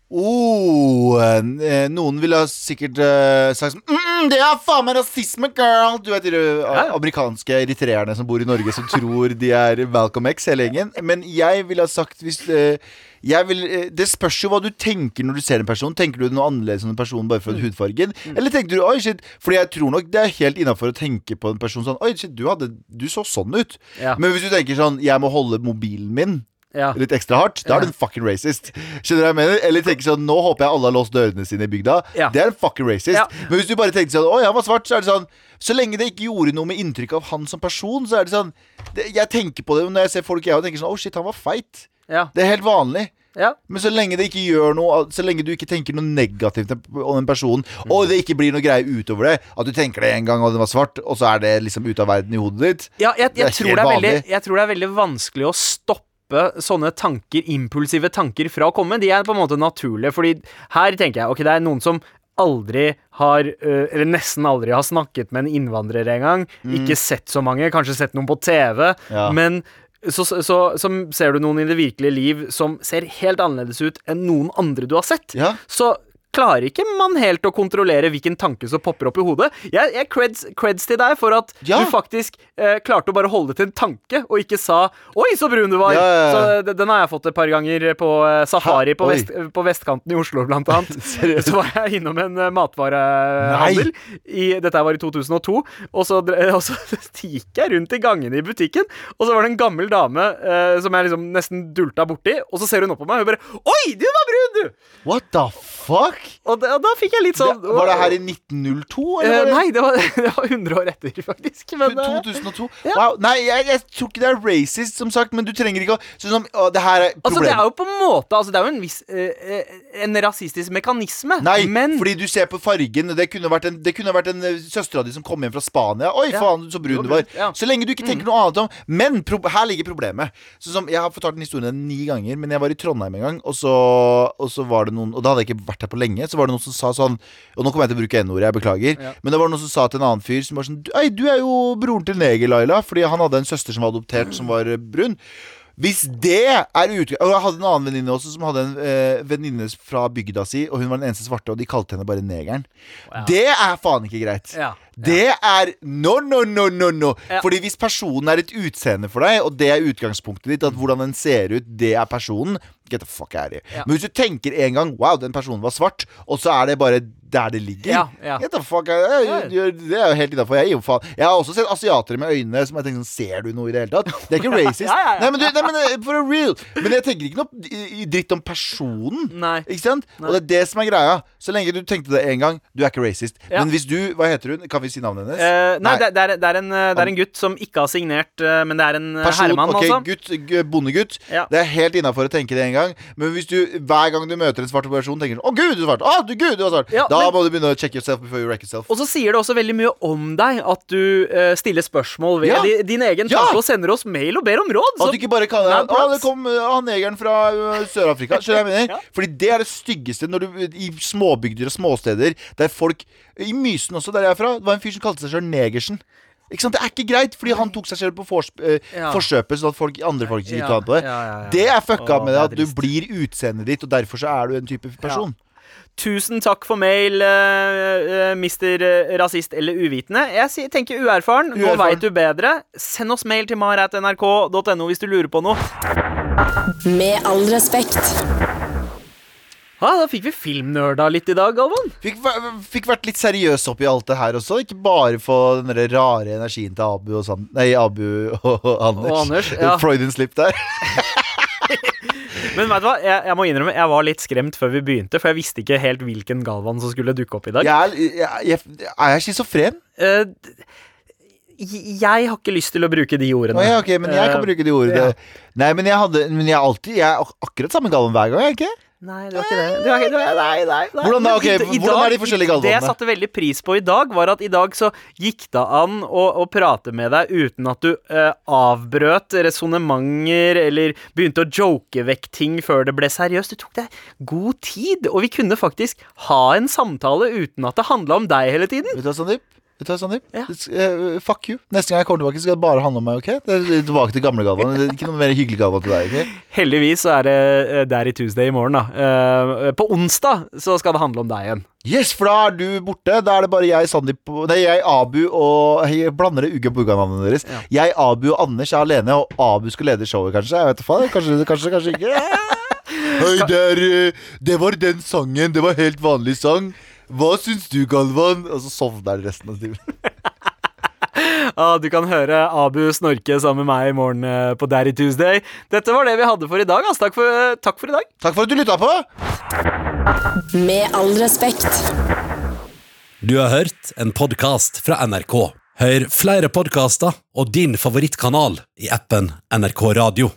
Oh, eh, noen ville sikkert uh, sagt sånn mm, Det er faen meg rasisme, girl! Du vet de ja. amerikanske eritreerne som bor i Norge, som tror de er Malcolm X, hele gjengen. Men jeg ville ha sagt hvis uh, vil, Det spørs jo hva du tenker når du ser en person. Tenker du noe annerledes om en person bare for hudfargen? Eller tenker du oi shit Fordi jeg tror nok det er helt innafor å tenke på en person sånn Oi shit, du, hadde, du så sånn ut. Ja. Men hvis du tenker sånn Jeg må holde mobilen min Ja. litt ekstra hardt, da er du en fucking racist. Skjønner du hva jeg mener? Eller tenker sånn Nå håper jeg alle har låst dørene sine i bygda. Ja. Det er en fucking racist. Ja. Men hvis du bare tenkte sånn Å, han var svart, så er det sånn Så lenge det ikke gjorde noe med inntrykk av han som person, så er det sånn det, Jeg tenker på det når jeg ser folk jeg og tenker sånn Å, shit, han var feit. Det er helt vanlig. ja. Men så lenge det ikke gjør noe Så lenge du ikke tenker noe negativt om en person, og det ikke blir noe greie utover det, at du tenker det en gang og den var svart, og så er det liksom ute av verden i hodet ditt Ja, jeg, er jeg, tror veldig, jeg tror det er veldig vanskelig å stoppe sånne tanker, impulsive tanker, fra å komme. De er på en måte naturlige, fordi her tenker jeg Ok, det er noen som aldri har, øh, eller nesten aldri har snakket med en innvandrer engang. Ikke sett så mange, kanskje sett noen på TV, Mm. Ja. men så, så, så, så ser du noen i det virkelige liv som ser helt annerledes ut enn noen andre du har sett. Ja. Så klarer ikke man helt å kontrollere hvilken tanke som popper opp i hodet. Jeg, jeg creds, creds til deg for at Ja. du faktisk eh, klarte å bare holde det til en tanke, og ikke sa 'oi, så brun du var'. Ja, ja. Så de- Den har jeg fått et par ganger på eh, safari på, vest, på vestkanten i Oslo, blant [laughs] annet. Så var jeg innom en uh, matvarehandel. I, dette var i 2002. Og så, [laughs] og så gikk jeg rundt i gangene i butikken, og så var det en gammel dame eh, som jeg liksom nesten dulta borti, og så ser hun opp på meg og hun bare 'oi, du var brun, du'! What the fuck? Og, da- da fikk jeg litt sånn Det, var det her i 1902? Eh, Eller Uh, nei, det var, [laughs] det var 100 år etter, faktisk. Men, eh, 2002? ja. Wow. Nei, jeg, jeg tror ikke det er racist, som sagt, men du trenger ikke å Sånn som å, Det her er altså, det er jo på en måte altså, Det er jo en viss eh, eh, En rasistisk mekanisme. Nei, men fordi du ser på fargen. Det kunne vært en, det kunne vært en eh, søstera di som kom hjem fra Spania. Oi, Ja. faen, så brun Du var ja. Så lenge du ikke tenker noe annet om Men her ligger problemet. Sånn som, Jeg har fortalt den historien ni ganger, men jeg var i Trondheim en gang, og så, og så var det noen Og da hadde jeg ikke vært her på lenge, så var det noen som sa sånn Og nå kommer jeg til å bruke N-ordet, jeg beklager. Ja. Men det var noen som sa til en annen fyr som var sånn Ei, du er jo broren til Neger, Laila. Fordi han hadde en søster som var adoptert, som var eh, brun. Hvis det er utgang... Og jeg hadde en annen venninne også som hadde en eh, venninne fra bygda si, og hun var den eneste svarte, og de kalte henne bare negeren. Det er faen ikke greit. Ja. Det er no, no, no, no, no. Ja. Fordi hvis personen er et utseende for deg, og det er utgangspunktet ditt, at hvordan den ser ut, det er personen, get the fuck out of here. Ja. Men hvis du tenker en gang Wow, den personen var svart, og så er det bare der det ligger. Ja, ja. Get the fuck out of here. Det er jo helt innafor. Jeg, jeg har også sett asiatere med øyne som jeg tenker sånn Ser du noe i det hele tatt? Det er ikke [laughs] racist. Nei, men, du, nei, men eh, for real. Men jeg tenker ikke noe dritt om personen. Nei. Ikke sant? Og det er det som er greia. Så lenge du tenkte det én gang, du er ikke racist. Men hvis du Hva heter hun? Kan vi si navnet hennes? Uh, nei, Nei. Det, det, er, det, er en, eh, det er en gutt som ikke har signert, men det er en Person, herremann, ok, altså. gutt, bondegutt. Det er helt innafor å tenke det en gang. Men hvis du hver gang du møter en svart person, tenker sånn Å, gud, du er svart! Å, du, gud, du er svart! Ja, da men- må du begynne å check yourself before you wreck yourself. Og så sier det også veldig mye om deg at du uh, stiller spørsmål ved Ja. din, din egen Ja. tanke og sender oss mail og ber om råd. At Så, du ikke bare kaller deg Å, det kom uh, han negeren fra uh, Sør-Afrika. Skjønner du jeg mener? [laughs] Fordi det er det styggeste når du I småbygder og småsteder der folk I Mysen også, der jeg er fra, det var en fyr som kalte seg sjøl Negersen. Ikke sant? Det er ikke greit, fordi han tok seg selv på fors, eh, Ja. forsøpet, sånn at folk, andre folk ikke Ja, tar på det. ja, ja, ja. Det er fucka Åh, med det, at du blir utseendet ditt, og derfor så er du en type person. Tusen takk for mail, uh, mister rasist eller uvitende. Jeg tenker uerfaren. Nå Uerfaren. veit du bedre. Send oss mail til mar.nrk.no hvis du lurer på noe. Med all respekt. Ja, da fikk vi filmnerda litt i dag, Galvan. Fikk, fikk vært litt seriøs oppi alt det her også. Ikke bare få den rare energien til Abu og Sand... Nei, Abu og, Anders. Og Anders, ja. [laughs] Freudian slip der. Men vet du hva, jeg, jeg må innrømme, jeg var litt skremt før vi begynte, for jeg visste ikke helt hvilken Galvan som skulle dukke opp i dag. Jeg er, jeg, jeg, er jeg schizofren? Uh, jeg har ikke lyst til å bruke de ordene. Ja, ok, men jeg kan Eh, bruke de ordene. Nei, men jeg hadde Men jeg alltid Jeg er akkurat samme gallen hver gang, jeg ikke? Nei, det var ikke det. det, var ikke, det nei, nei, nei. Hvordan da? okay. Hvordan dag- er de forskjellige Det jeg satte veldig pris på i dag, var at i dag så gikk det an å, å prate med deg uten at du uh, avbrøt resonnementer eller begynte å joke vekk ting før det ble seriøst. Du tok deg god tid, og vi kunne faktisk ha en samtale uten at det handla om deg hele tiden. Vet du hva, Sandeep? Vet du hva, Sandeep? Ja. Uh, fuck you. Neste gang jeg kommer tilbake, skal det bare handle om meg. ok? Det er tilbake til gamle Galvan. Det er Ikke noe mer hyggelig Galvan til deg. ok? Heldigvis så er det der Daddy Tuesday i morgen, da. Uh, på onsdag så skal det handle om deg igjen. Yes, for da er du borte. Da er det bare jeg, Sandeep Nei, jeg, Abu og Jeg blander det Uga Buga-navnene deres. Jeg, Abu og Anders er alene, og Abu skal lede showet, kanskje. Jeg vet da faen. Kanskje, kanskje, kanskje ikke. [laughs] Hei, det, er, eh, det var den sangen. Det var helt vanlig sang. Hva syns du, Galvan? Og så sovner han resten av timen. [laughs] Ah, du kan høre Abu snorke sammen med meg i morgen eh, på Daddy Tuesday. Dette var det vi hadde for i dag. ass. Takk, for, eh, takk for i dag. Takk for at du lytta på. Med all respekt. Du har hørt en podkast fra NRK. Hør flere podkaster og din favorittkanal i appen NRK Radio.